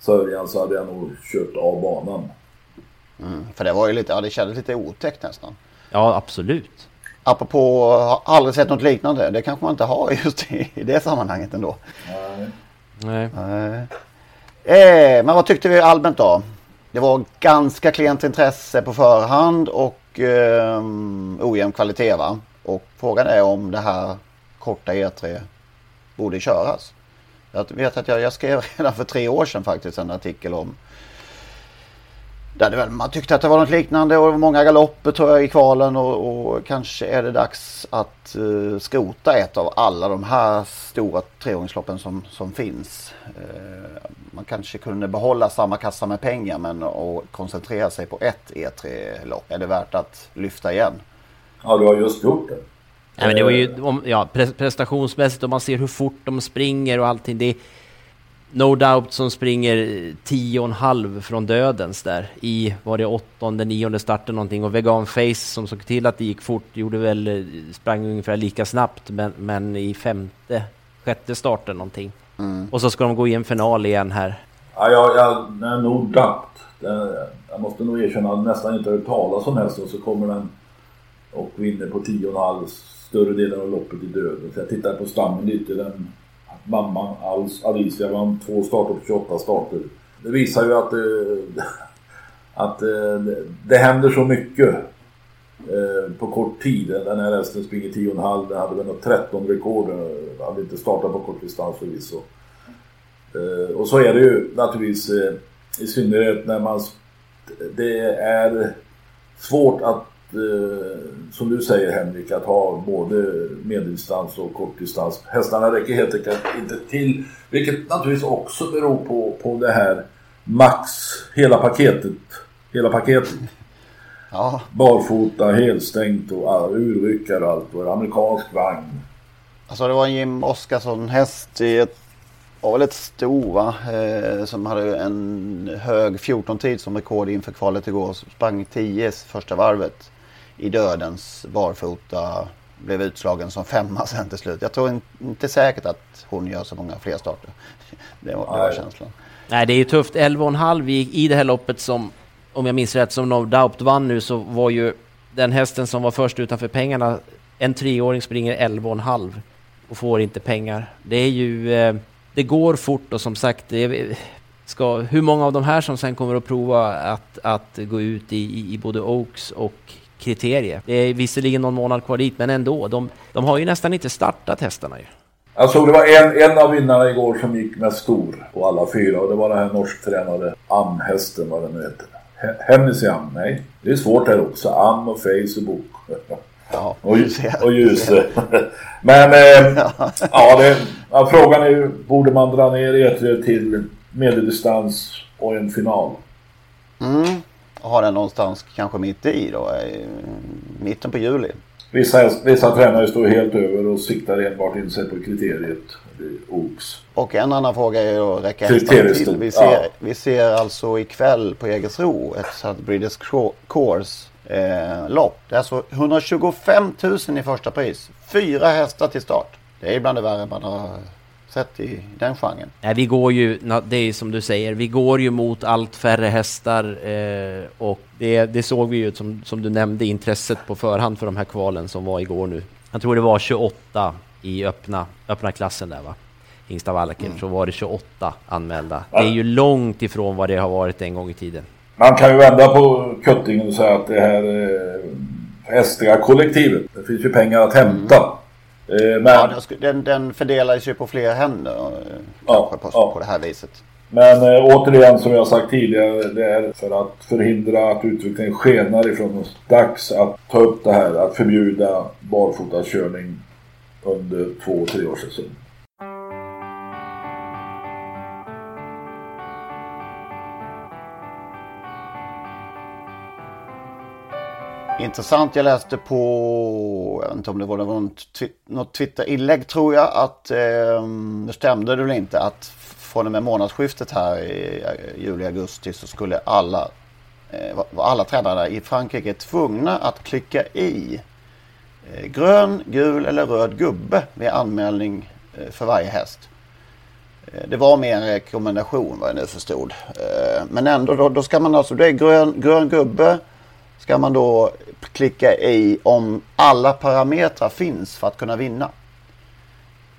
Sörjan så hade jag nog kört av banan. Mm, för det var ju lite, ja det kändes lite otäckt nästan. Ja absolut. Apropå, har aldrig sett något liknande. Det kanske man inte har just i, i det sammanhanget ändå. Nej. Nej. Nej. Eh, men vad tyckte vi allmänt då? Det var ganska klent intresse på förhand och eh, ojämn kvalitet va? Och frågan är om det här korta E3 borde köras. Jag vet att jag, jag skrev redan för tre år sedan faktiskt en artikel om det hade väl, man tyckte att det var något liknande och många galopper tror jag i kvalen och, och kanske är det dags att uh, skrota ett av alla de här stora treåringsloppen som, som finns. Uh, man kanske kunde behålla samma kassa med pengar men och koncentrera sig på ett E3-lopp. Är det värt att lyfta igen? Ja, du har just gjort det. Nej, men det var ju ja, prestationsmässigt om man ser hur fort de springer och allting. Det är No Doubt som springer tio och en halv från dödens där i, var det åttonde, nionde starten någonting och Vegan Face som såg till att det gick fort gjorde väl, sprang ungefär lika snabbt men, men i femte, sjätte starten någonting. Mm. Och så ska de gå i en final igen här. Ja, jag, jag, No Doubt. Jag måste nog erkänna att nästan inte hört talas om hästen så kommer den och vinner på tio och en halv större delen av loppet i döden. Så jag tittar på stammen lite. Den mamman alls, Alicia vann två starter på 28 starter. Det visar ju att, eh, att eh, det händer så mycket eh, på kort tid. Den här hästen springer 10,5. Den hade väl något 13 rekord. Den hade inte startat på kort distans förvisso. Eh, och så är det ju naturligtvis eh, i synnerhet när man... Det är svårt att eh, som du säger Henrik, att ha både medeldistans och kortdistans. Hästarna räcker helt enkelt inte till. Vilket naturligtvis också beror på, på det här max, hela paketet. Hela paketet. Ja. Barfota, helstängt och urryckare och allt. Och amerikansk vagn. Alltså det var en Jim Oskarsson häst i ett var väl ett sto va? Eh, som hade en hög 14-tid som rekord inför kvalet igår. Sprang 10 första varvet i dödens barfota. Blev utslagen som femma sen till slut. Jag tror inte säkert att hon gör så många fler starter. Det var, det var känslan. Nej, det är ju tufft. 11,5 i, i det här loppet som, om jag minns rätt, som No Doubt vann nu så var ju den hästen som var först utanför pengarna, en treåring springer 11,5 och får inte pengar. Det är ju, eh, det går fort och som sagt, det är, ska, hur många av de här som sen kommer att prova att, att gå ut i, i både Oaks och kriterie. Det är visserligen någon månad kvar dit, men ändå. De, de har ju nästan inte startat hästarna ju. Jag såg det var en, en av vinnarna igår som gick med skor på alla fyra och det var den här norsktränade Am-hästen, vad den nu heter. Hennessy Am, nej. Det är svårt här också. Am och Face och Bok. Ja, och, och Ljuse. Men eh, ja, det, ja, frågan är ju, borde man dra ner E3 till medeldistans och en final? Mm ha den någonstans kanske mitt i då, i mitten på juli. Vissa, vissa tränare står helt över och siktar enbart in sig på kriteriet OX. Och en annan fråga är då, räcker hästarna till? Vi ser, ja. vi ser alltså ikväll på Jägersro ett British Course eh, lopp. Det är alltså 125 000 i första pris. Fyra hästar till start. Det är bland det värre man har sett i den genren. Nej, vi går ju, det är som du säger, vi går ju mot allt färre hästar eh, och det, det såg vi ju som, som du nämnde intresset på förhand för de här kvalen som var igår nu. Jag tror det var 28 i öppna, öppna klassen där va? Hingsta Valken, mm. så var det 28 anmälda. Ja. Det är ju långt ifrån vad det har varit en gång i tiden. Man kan ju vända på kuttingen och säga att det här eh, hästiga kollektivet, det finns ju pengar att hämta. Mm. Eh, men... Ja, den, den fördelas ju på fler händer eh, ja, på, ja. på det här viset. Men äh, återigen som jag sagt tidigare, det är för att förhindra att utvecklingen skenar ifrån oss. Dags att ta upp det här, att förbjuda barfotakörning under två, tre års säsong. Intressant, jag läste på, jag vet inte om det var något, något Twitter-inlägg tror jag, att eh, det stämde det väl inte att från och med månadsskiftet här i juli-augusti så skulle alla, eh, var alla tränare i Frankrike tvungna att klicka i eh, grön, gul eller röd gubbe vid anmälning eh, för varje häst. Eh, det var mer en rekommendation vad jag nu förstod. Eh, men ändå, då, då ska man alltså, det är grön, grön gubbe ska man då klicka i om alla parametrar finns för att kunna vinna.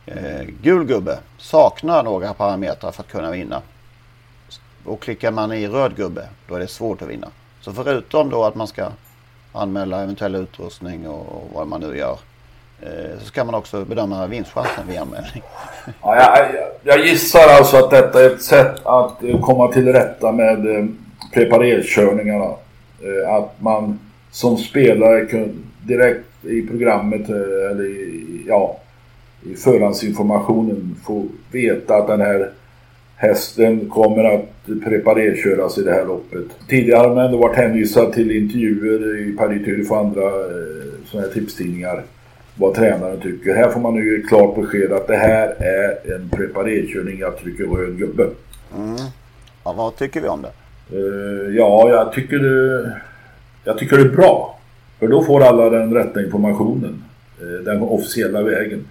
Eh, gul gubbe saknar några parametrar för att kunna vinna. Och klickar man i röd gubbe då är det svårt att vinna. Så förutom då att man ska anmäla eventuell utrustning och vad man nu gör. Eh, så ska man också bedöma vinstchansen vid anmälning. Ja, jag, jag, gissar alltså att detta är ett sätt att komma till rätta med eh, preparerkörningarna. Eh, att man som spelare kunde direkt i programmet eh, eller i, ja, i förhandsinformationen få veta att den här hästen kommer att preparerköras i det här loppet. Tidigare har man ändå varit hänvisad till intervjuer i Paris Turf och andra eh, sådana här tipstidningar vad tränaren tycker. Här får man nu klart besked att det här är en preparerkörning. Jag trycker röd gubbe. Mm. Ja, vad tycker vi om det? Uh, ja, jag tycker det, jag tycker det är bra. För då får alla den rätta informationen. Uh, den officiella vägen.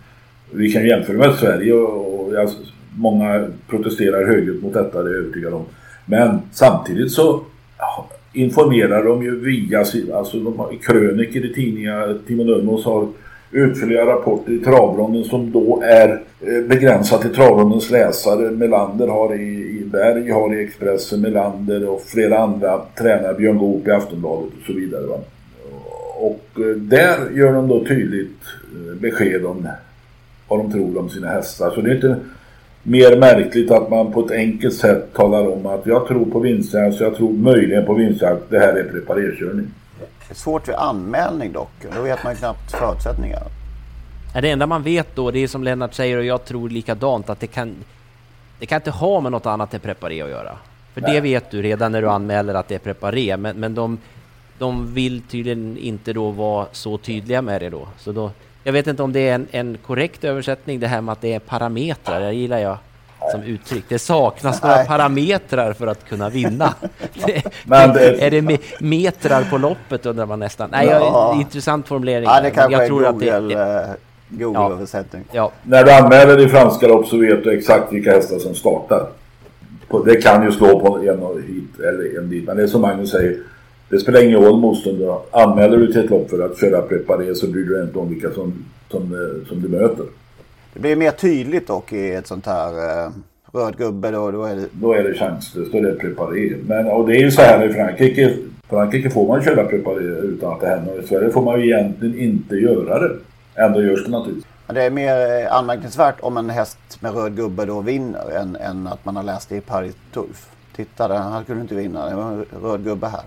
Vi kan jämföra med Sverige och, och jag, många protesterar högljutt mot detta, det är jag övertygad om. Men samtidigt så informerar de ju via, alltså de har kröniker i tidningar, Timo Nurmos har utförliga rapporter i travronden som då är eh, begränsat till travrondens läsare. Melander har i, i Berg, har i Expressen, Melander och flera andra tränare, Björn Goop i Aftonbladet och så vidare. Va? Och eh, där gör de då tydligt eh, besked om vad de tror om sina hästar. Så det är inte mer märkligt att man på ett enkelt sätt talar om att jag tror på vinstjakt, så jag tror möjligen på vinstjakt, det här är preparerkörning. Det är svårt vid anmälning dock. Då vet man knappt förutsättningarna. Det enda man vet då, det är som Lennart säger och jag tror likadant, att det kan, det kan inte ha med något annat än preparé att göra. För Nej. det vet du redan när du anmäler att det är preparé, men, men de, de vill tydligen inte då vara så tydliga med det då. Så då jag vet inte om det är en, en korrekt översättning det här med att det är parametrar, det gillar jag som uttryck. Det saknas några parametrar för att kunna vinna. Men det... är det metrar på loppet undrar man nästan. Nej, ja. intressant formulering. Ja, det kanske jag tror Google, att det, är... Eh, Google-översättning. Ja. ja. När du anmäler i franska lopp så vet du exakt vilka hästar som startar. Det kan ju slå på en hit eller en dit. Men det är som Magnus säger. Det spelar ingen roll motståndare. Anmäler du till ett lopp för att köra preparé så bryr du dig inte om vilka som, som, eh, som du möter. Det blir mer tydligt dock i ett sånt här eh, röd gubbe då. Då är det, då är det chanslöst. Då är det preparé. Men och det är ju så här i Frankrike. Frankrike får man köra preparé utan att det händer. I Sverige får man ju egentligen inte göra det. Ändå görs det naturligtvis. Det är mer eh, anmärkningsvärt om en häst med röd gubbe då vinner än, än att man har läst det i Paris Turf. Titta där, han kunde inte vinna. Det var en röd gubbe här.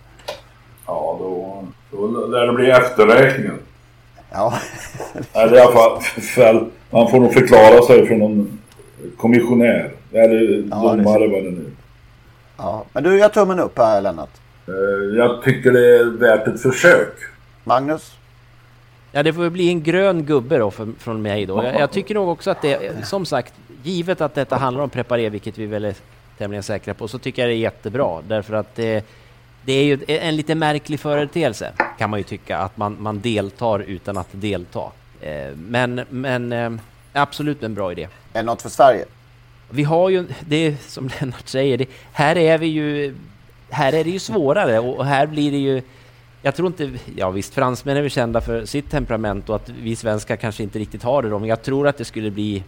Ja, då, då lär det bli efterräkningen. Ja. Eller i alla fall, man får nog förklara sig för någon kommissionär. Eller ja, domare vad det nu Ja, men du gör tummen upp här Lennart. Eh, jag tycker det är värt ett försök. Magnus? Ja, det får bli en grön gubbe då för, från mig då. Jag, jag, tycker nog också att det, som sagt, givet att detta handlar om preparé, vilket vi väl är tämligen säkra på, så tycker jag det är jättebra. Därför att det, det är ju en lite märklig företeelse kan man ju tycka att man, man deltar utan att delta. Eh, men, men eh, absolut en bra idé. Är det något för Sverige? Vi har ju, det är som Lennart säger, det, här är vi ju, här är det ju svårare och här blir det ju jag tror inte, ja visst fransmän är väl kända för sitt temperament och att vi svenskar kanske inte riktigt har det då, men jag tror att det skulle bli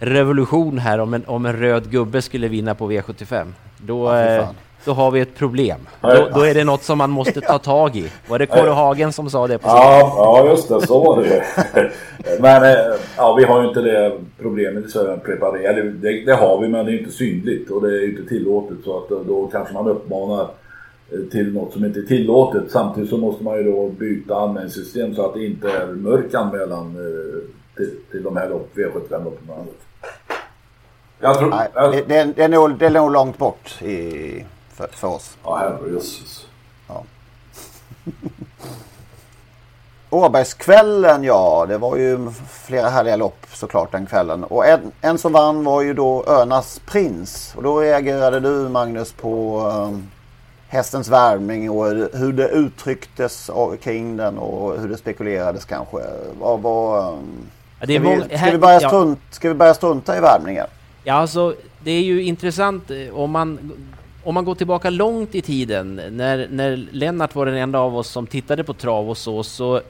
revolution här om en, om en röd gubbe skulle vinna på V75. Då, ja, då har vi ett problem. Då, då, är det något som man måste ta tag i. Var det Kåre Hagen som sa det? På ja, ja, just det. Så var det Men eh, ja, vi har ju inte det problemet i Sverige preparera. Det, det, har vi men det är inte synligt och det är inte tillåtet. Så att då kanske man uppmanar eh, till något som inte är tillåtet. Samtidigt så måste man ju då byta anmälningssystem så att det inte är mörk anmälan eh, till, till de här V75-loppen. Jag tror, Nej, det, det, är, det, är nog, det är nog långt bort i för, för oss. Ja, herrejösses. Ja. Åbergskvällen, ja, det var ju flera härliga lopp såklart den kvällen. Och en, en som vann var ju då Örnas prins. Och då reagerade du Magnus på um, hästens värmning och hur det uttrycktes kring den och hur det spekulerades kanske. Vad. Um, ja, ska, vi, ska, vi börja strunt, ja. ska vi börja strunta i värmningen? Ja, alltså det är ju intressant eh, om man om man går tillbaka långt i tiden, när, när Lennart var den enda av oss som tittade på trav och så, så,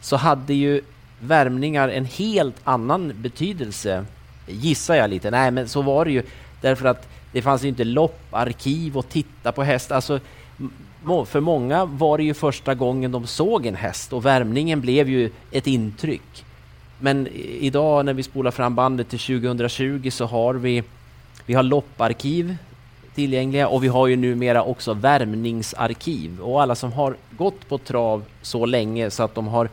så hade ju värmningar en helt annan betydelse, gissar jag lite. Nej, men så var det ju, därför att det fanns ju inte lopparkiv och titta på häst. Alltså, för många var det ju första gången de såg en häst och värmningen blev ju ett intryck. Men idag när vi spolar fram bandet till 2020 så har vi, vi har lopparkiv tillgängliga och vi har ju numera också värmningsarkiv och alla som har gått på trav så länge så att de har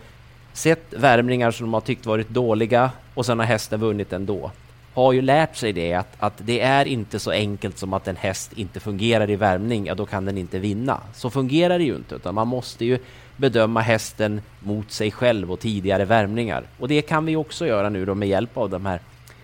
sett värmningar som de har tyckt varit dåliga och sen har hästen vunnit ändå har ju lärt sig det att, att det är inte så enkelt som att en häst inte fungerar i värmning, ja då kan den inte vinna. Så fungerar det ju inte, utan man måste ju bedöma hästen mot sig själv och tidigare värmningar. Och det kan vi också göra nu då med hjälp av de här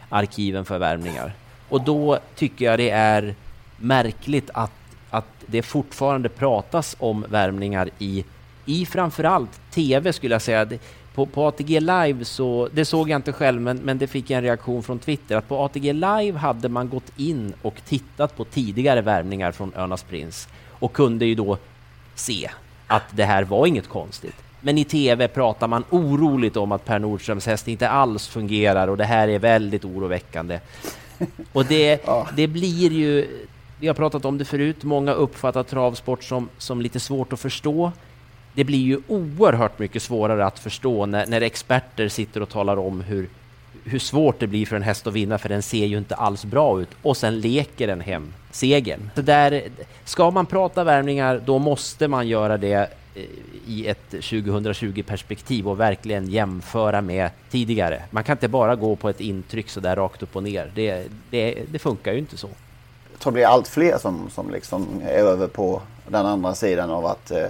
arkiven för värmningar. Och då tycker jag det är märkligt att, att det fortfarande pratas om värmningar i, i framförallt TV skulle jag säga. På, på, ATG Live så, det såg jag inte själv, men, men det fick jag en reaktion från Twitter, att på ATG Live hade man gått in och tittat på tidigare värvningar från Örnas Prins och kunde ju då se att det här var inget konstigt. Men i TV pratar man oroligt om att Per Nordströms häst inte alls fungerar och det här är väldigt oroväckande. Och det, det blir ju, vi har pratat om det förut, många uppfattar travsport som, som lite svårt att förstå det blir ju oerhört mycket svårare att förstå när, när experter sitter och talar om hur, hur svårt det blir för en häst att vinna, för den ser ju inte alls bra ut. Och sen leker den hem segern. Så där, ska man prata värmningar, då måste man göra det eh, i ett 2020-perspektiv och verkligen jämföra med tidigare. Man kan inte bara gå på ett intryck så där rakt upp och ner. Det, det, det funkar ju inte så. Jag tror det blir allt fler som, som liksom är över på den andra sidan av att eh,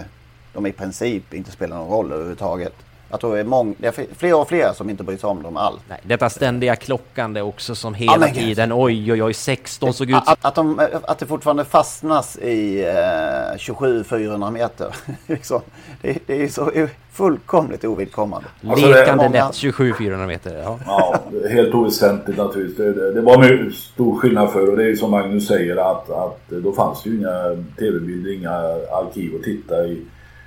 de i princip inte spelar någon roll överhuvudtaget. Jag tror det är, mång, det är fler och fler som inte bryr sig om dem alls. Nej, detta ständiga klockande också som hela ja, tiden, oj oj oj, 16 såg ut... Att, att, de, att det fortfarande fastnas i eh, 27-400 meter. liksom. det, det är så fullkomligt ovidkommande. Alltså, Lekande lätt 27-400 meter. Ja. ja, helt oväsentligt naturligtvis. Det, det, det var stor skillnad för och det är som Magnus säger att, att då fanns det ju inga tv-bilder, inga arkiv att titta i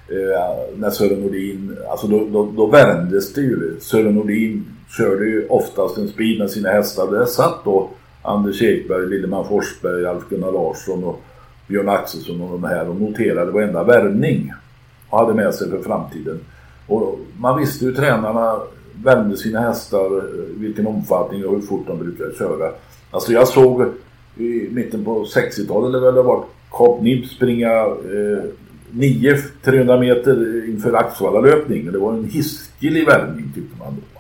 eh, när Sören Nordin, alltså då, då, då värmdes det ju. Sören Nordin körde ju oftast en speed med sina hästar. Där satt då Anders Ekberg, Lilleman Forsberg, Alf-Gunnar Larsson och Björn Axelsson och de här och noterade varenda värvning och hade med sig för framtiden. Och man visste hur tränarna värmde sina hästar, vilken omfattning och hur fort de brukade köra. Alltså jag såg i mitten på 60-talet eller väl det var Kap Nib springa eh, 9 300 meter inför Axevalla-löpning. Det var en hiskelig värmning tyckte man då.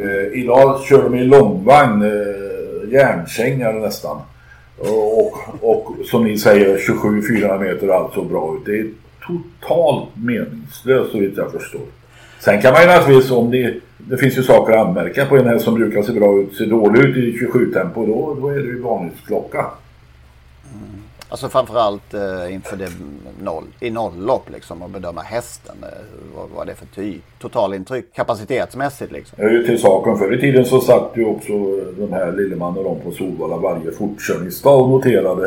Eh, idag kör de i långvagn, eh, järnsängar nästan. Och, och, som ni säger 27-400 meter allt så bra ut. Det är totalt meningslöst så vitt jag förstår. Sen kan man ju naturligtvis om det, det finns ju saker att anmärka på en häst som brukar se bra ut, ser dålig ut i 27-tempo. Då, då är det ju varningsklocka. Mm. Alltså framförallt eh, inför det noll, i nolllopp liksom och bedöma hästen. Eh, vad, vad det är för typ, totalintryck kapacitetsmässigt liksom. Det är ju till saken. Förr i tiden så satt ju också de här Lilleman och de på Solvalla varje fortkörningsdag och noterade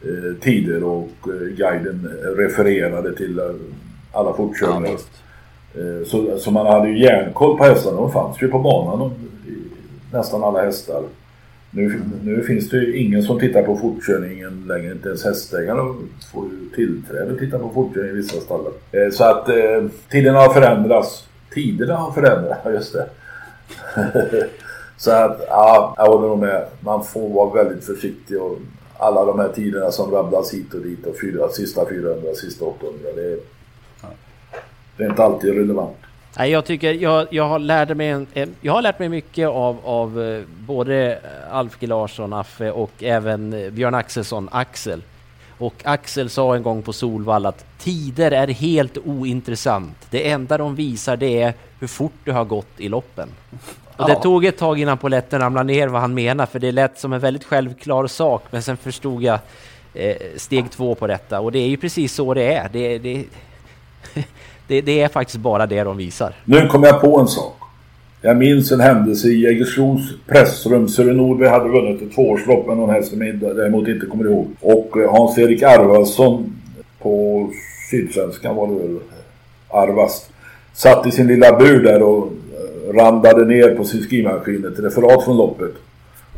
eh, tider och eh, guiden refererade till eh, alla fortkörningar. Ja, eh, så, så man hade ju järnkoll på hästarna. De fanns ju på banan. Och, nästan alla hästar. Nu, nu finns det ju ingen som tittar på fortkörningen längre. Inte ens hästägare får ju tillträde att titta på fortkörning i vissa stallar. Eh, så att eh, tiderna har förändrats. Tiderna har förändrats, just det. så att, ja, jag håller nog med. Man får vara väldigt försiktig och alla de här tiderna som rabblas hit och dit och fyra, sista 400, sista 800. Det är, det är inte alltid relevant. Nej, jag tycker jag, jag, har lärt mig en, jag har lärt mig mycket av, av eh, både Alf G Larsson, Affe och även eh, Björn Axelsson, Axel. Och Axel sa en gång på Solvall att tider är helt ointressant. Det enda de visar det är hur fort du har gått i loppen. Och det tog ett tag innan poletten ramlade ner vad han menar, för det lät som en väldigt självklar sak, men sen förstod jag eh, steg två på detta. Och det är ju precis så det är. Det, det det, det, är faktiskt bara det de visar. Nu kom jag på en sak. Jag minns en händelse i Jägersros pressrum. Sören Nordberg hade vunnit ett tvåårslopp med någon häst som jag däremot inte kommer ihåg. Och eh, Hans-Erik Arvasson på Sydsvenskan var det väl, eh, Arvas. satt i sin lilla bur där och eh, randade ner på sin skrivmaskin ett referat från loppet.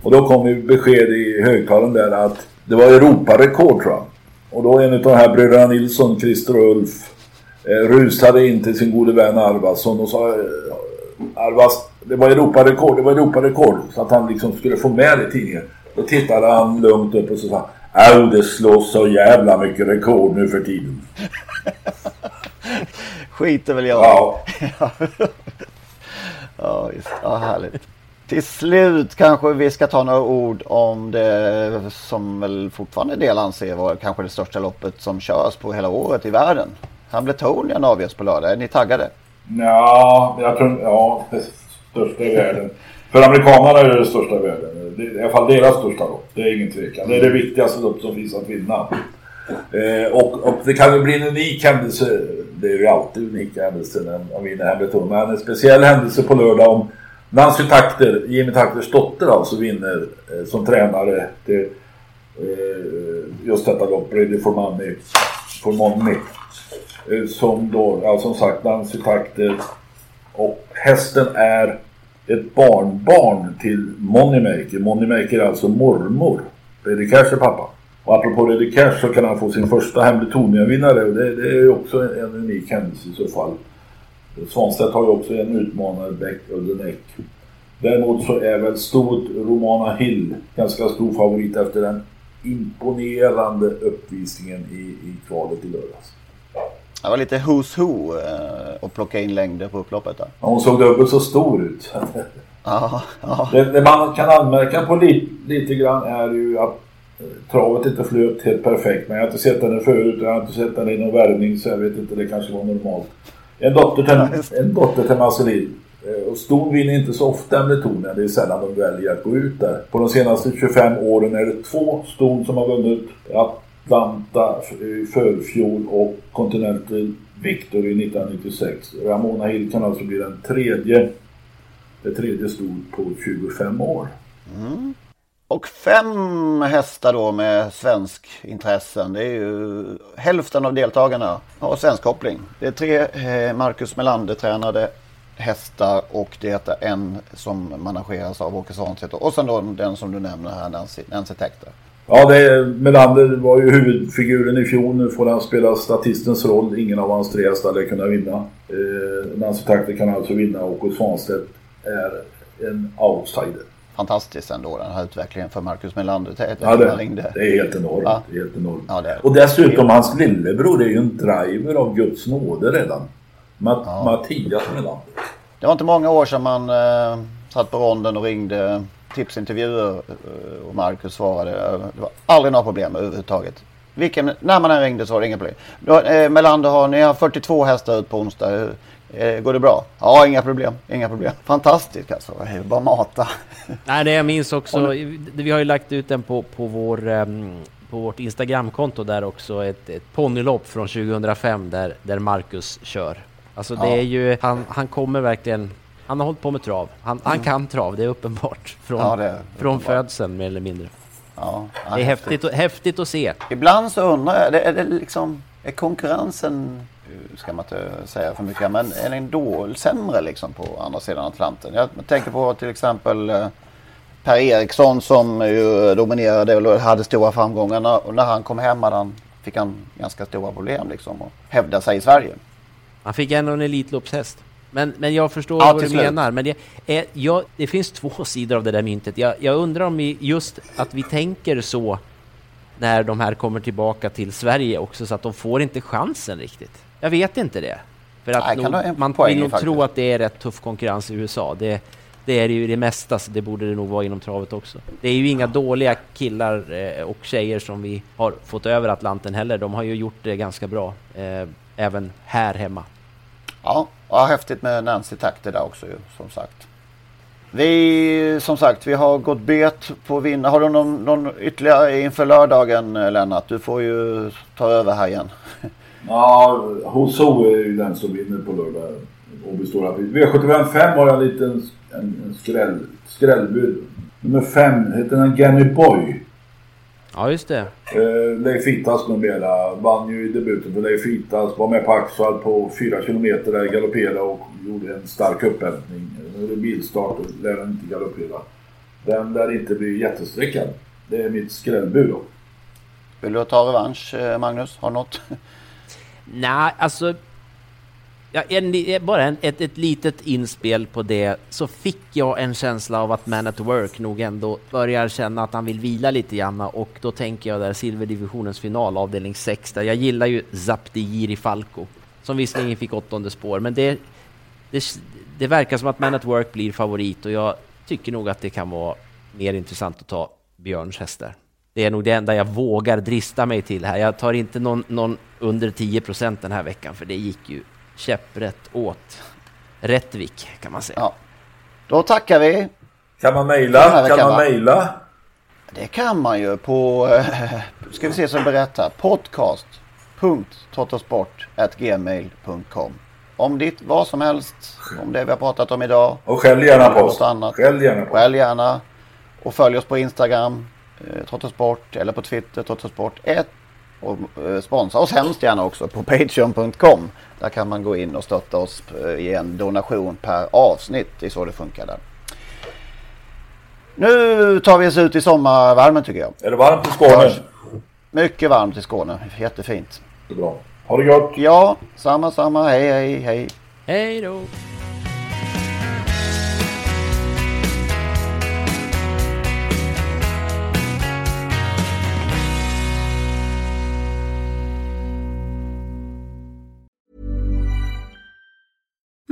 Och då kom ju besked i högtalaren där att det var Europarekord tror jag. Och då en av de här bröderna Nilsson, Christer och Ulf rusade in till sin gode vän Arvason och sa eh, Arvas, det var Europarekord, det var Europarekord. Så att han liksom skulle få med det i tidningen. Då tittade han lugnt upp och så sa Au, det slås så jävla mycket rekord nu för tiden. Skiter väl jag Ja. ja, visst. Ja, härligt. Till slut kanske vi ska ta några ord om det som väl fortfarande del anser vara kanske det största loppet som körs på hela året i världen. Hamletonian avgörs på lördag. Är ni taggade? Ja, jag tror... Ja, det största i världen. För amerikanerna är det det största i världen. Det är i alla fall deras största lopp. Det är ingen tvekan. Det är det viktigaste lopp som finns att vinna. Eh, och, och det kan ju bli en unik händelse. Det är ju alltid unika händelser när man vinner Hamilton. Men en speciell händelse på lördag om Nancy Takter, Jimmy Takters dotter alltså, vinner eh, som tränare. till eh, just detta lopp, Ready for Money. For Money. Eh, som då, ja, som sagt, Nancy Takter. Och hästen är ett barnbarn till Moneymaker. Moneymaker är alltså mormor. Reddy Cash är pappa. Och apropå Reddy Cash så kan han få sin första Hambletonian-vinnare och det, det är ju också en, en unik händelse i så fall. Svanstedt har ju också en utmanare, Beck Ulleneck. Däremot så är väl stort Romana Hill ganska stor favorit efter den imponerande uppvisningen i, i kvalet i lördags. Det var lite who's who eh, att plocka in längder på upploppet där. Ja, hon såg dubbelt så stor ut. Ja, ja. Det, det man kan anmärka på li, lite grann är ju att eh, travet inte flöt helt perfekt. Men jag har inte sett henne förut. Jag har inte sett henne i någon värvning så jag vet inte. Det kanske var normalt. En dotter till, en dotter till Marcelin. Eh, Och ston vinner inte så ofta med tonen. Det är sällan de väljer att gå ut där. På de senaste 25 åren är det två ston som har vunnit Vanta i eh, förfjol och Continental Victory 1996. Ramona Hill kan alltså bli den tredje, det tredje stod på 25 år. Mm. Och fem hästar då med svensk intressen. Det är ju hälften av deltagarna har svensk koppling. Det är tre eh, Marcus Melander tränade hästar och det är en som manageras av Åke Svanstedt. Och sen då den som du nämner här, Nancy, Nancy Tector. Ja, det, Melander var ju huvudfiguren i fjol. Nu får han spela statistens roll. Ingen av hans tre hästar lär kunna vinna. Eh, Nancy Takter kan alltså vinna och Åke Svanstedt är en outsider. Fantastiskt ändå den här utvecklingen för Marcus Melander. Det, Ja, det, ringde. det är helt enormt. Ja. Det är helt enormt. Ja, det är. Och dessutom hans lillebror är ju en driver av Guds nåde redan. Ma- Mattias Melander. Det var inte många år sedan man eh, satt på ronden och ringde tipsintervjuer eh, och Marcus svarade. Eh, Det var aldrig några problem överhuvudtaget. Vilken, när man än ringde så var det inga problem. Då, eh, Melander har, ni har 42 hästar ut på onsdag. Eh, går det bra? Ja, inga problem. Inga problem. Fantastiskt alltså. Det Bara mata. Nej, det jag minns också, vi har ju lagt ut den på, på, vår, ehm, på vårt Instagramkonto där också, ett, ett ponnylopp från 2005 där, där Marcus kör. Alltså det Ja. är ju, han, han kommer verkligen, han har hållit på med trav. Han, han kan trav, det är uppenbart. Från, Ja, det är från födseln mer eller mindre. Ja, Det är häftigt, och- häftigt att se. Ibland så undrar jag, det- är det liksom, är konkurrensen, ska man inte säga för mycket, men är den då sämre liksom på andra sidan Atlanten? Jag tänker på till exempel eh, Per Eriksson som ju dominerade och hade stora framgångar. Och när han kom hem hade han, fick han ganska stora problem liksom att hävda sig i Sverige. Han fick ändå en Elitloppshäst. Men, men jag förstår Ja, vad du slut. menar. Men det, är, ja, det finns två sidor av det där myntet. Jag, jag undrar om vi, just att vi tänker så när de här kommer tillbaka till Sverige också, så att de får inte chansen riktigt. Jag vet inte det. För att Nej, nog, ha man vill nog tro att det är rätt tuff konkurrens i USA. Det, det är det ju det mesta, så det borde det nog vara inom travet också. Det är ju inga dåliga killar eh, och tjejer som vi har fått över Atlanten heller. De har ju gjort det ganska bra, eh, även här hemma. Ja, ja häftigt med Nancy Takter där också ju, som sagt. Vi, som sagt, vi har gått bet på vinna. Har du någon, någon ytterligare inför lördagen Lennart? Du får ju ta över här igen. Ja, Hoso är ju den som vinner på lördag. Åby Stora V75 5 har jag en liten en, en skräll, skrällbud. Nummer 5 heter den Ganny Boy. Ja, just det. Eh, Leif Itas numera. Vann ju i debuten för Leif Itas. Var med på Axvall på 4 kilometer där galopperade och gjorde en stark upphämtning. Nu är det bilstart och lär den inte galoppera. Den lär inte bli jättesträckad. Det är mitt skrällbud då. Vill du ta revansch eh, Magnus? Har du något? Nej, alltså... Ja, en, eh, bara en, ett, ett litet inspel på det, så fick jag en känsla av att Man at Work nog ändå börjar känna att han vill vila lite grann och då tänker jag där silverdivisionens final, avdelning 6, där jag gillar ju Zapdigiri Falco, som visserligen fick åttonde spår, men det, det, det verkar som att Man at Work blir favorit och jag tycker nog att det kan vara mer intressant att ta Björns hästar. Det är nog det enda jag vågar drista mig till här. Jag tar inte någon, någon under 10 procent den här veckan, för det gick ju käpprätt åt Rättvik kan man säga. Ja. Då tackar vi. Kan man mejla? Kan man mejla? Det kan man ju på, äh, ska vi se som berättar, podcast.totosport.gmail.com Om ditt vad som helst, om det vi har pratat om idag. Och skäll gärna på oss. Skäll gärna. Skäll gärna. Och följ oss på Instagram, eh, Trottosport, eller på Twitter, Trottosport 1. Och eh, sponsra oss hemskt gärna också på Patreon.com. Där kan man gå in och stötta oss eh, i en donation per avsnitt. Det är så det funkar där. Nu tar vi oss ut i sommarvärmen tycker jag. Är det varmt i Skåne? Mycket varmt i Skåne. Jättefint. Det är bra. Ha det gott. Ja, samma samma. Hej hej hej. Hej då.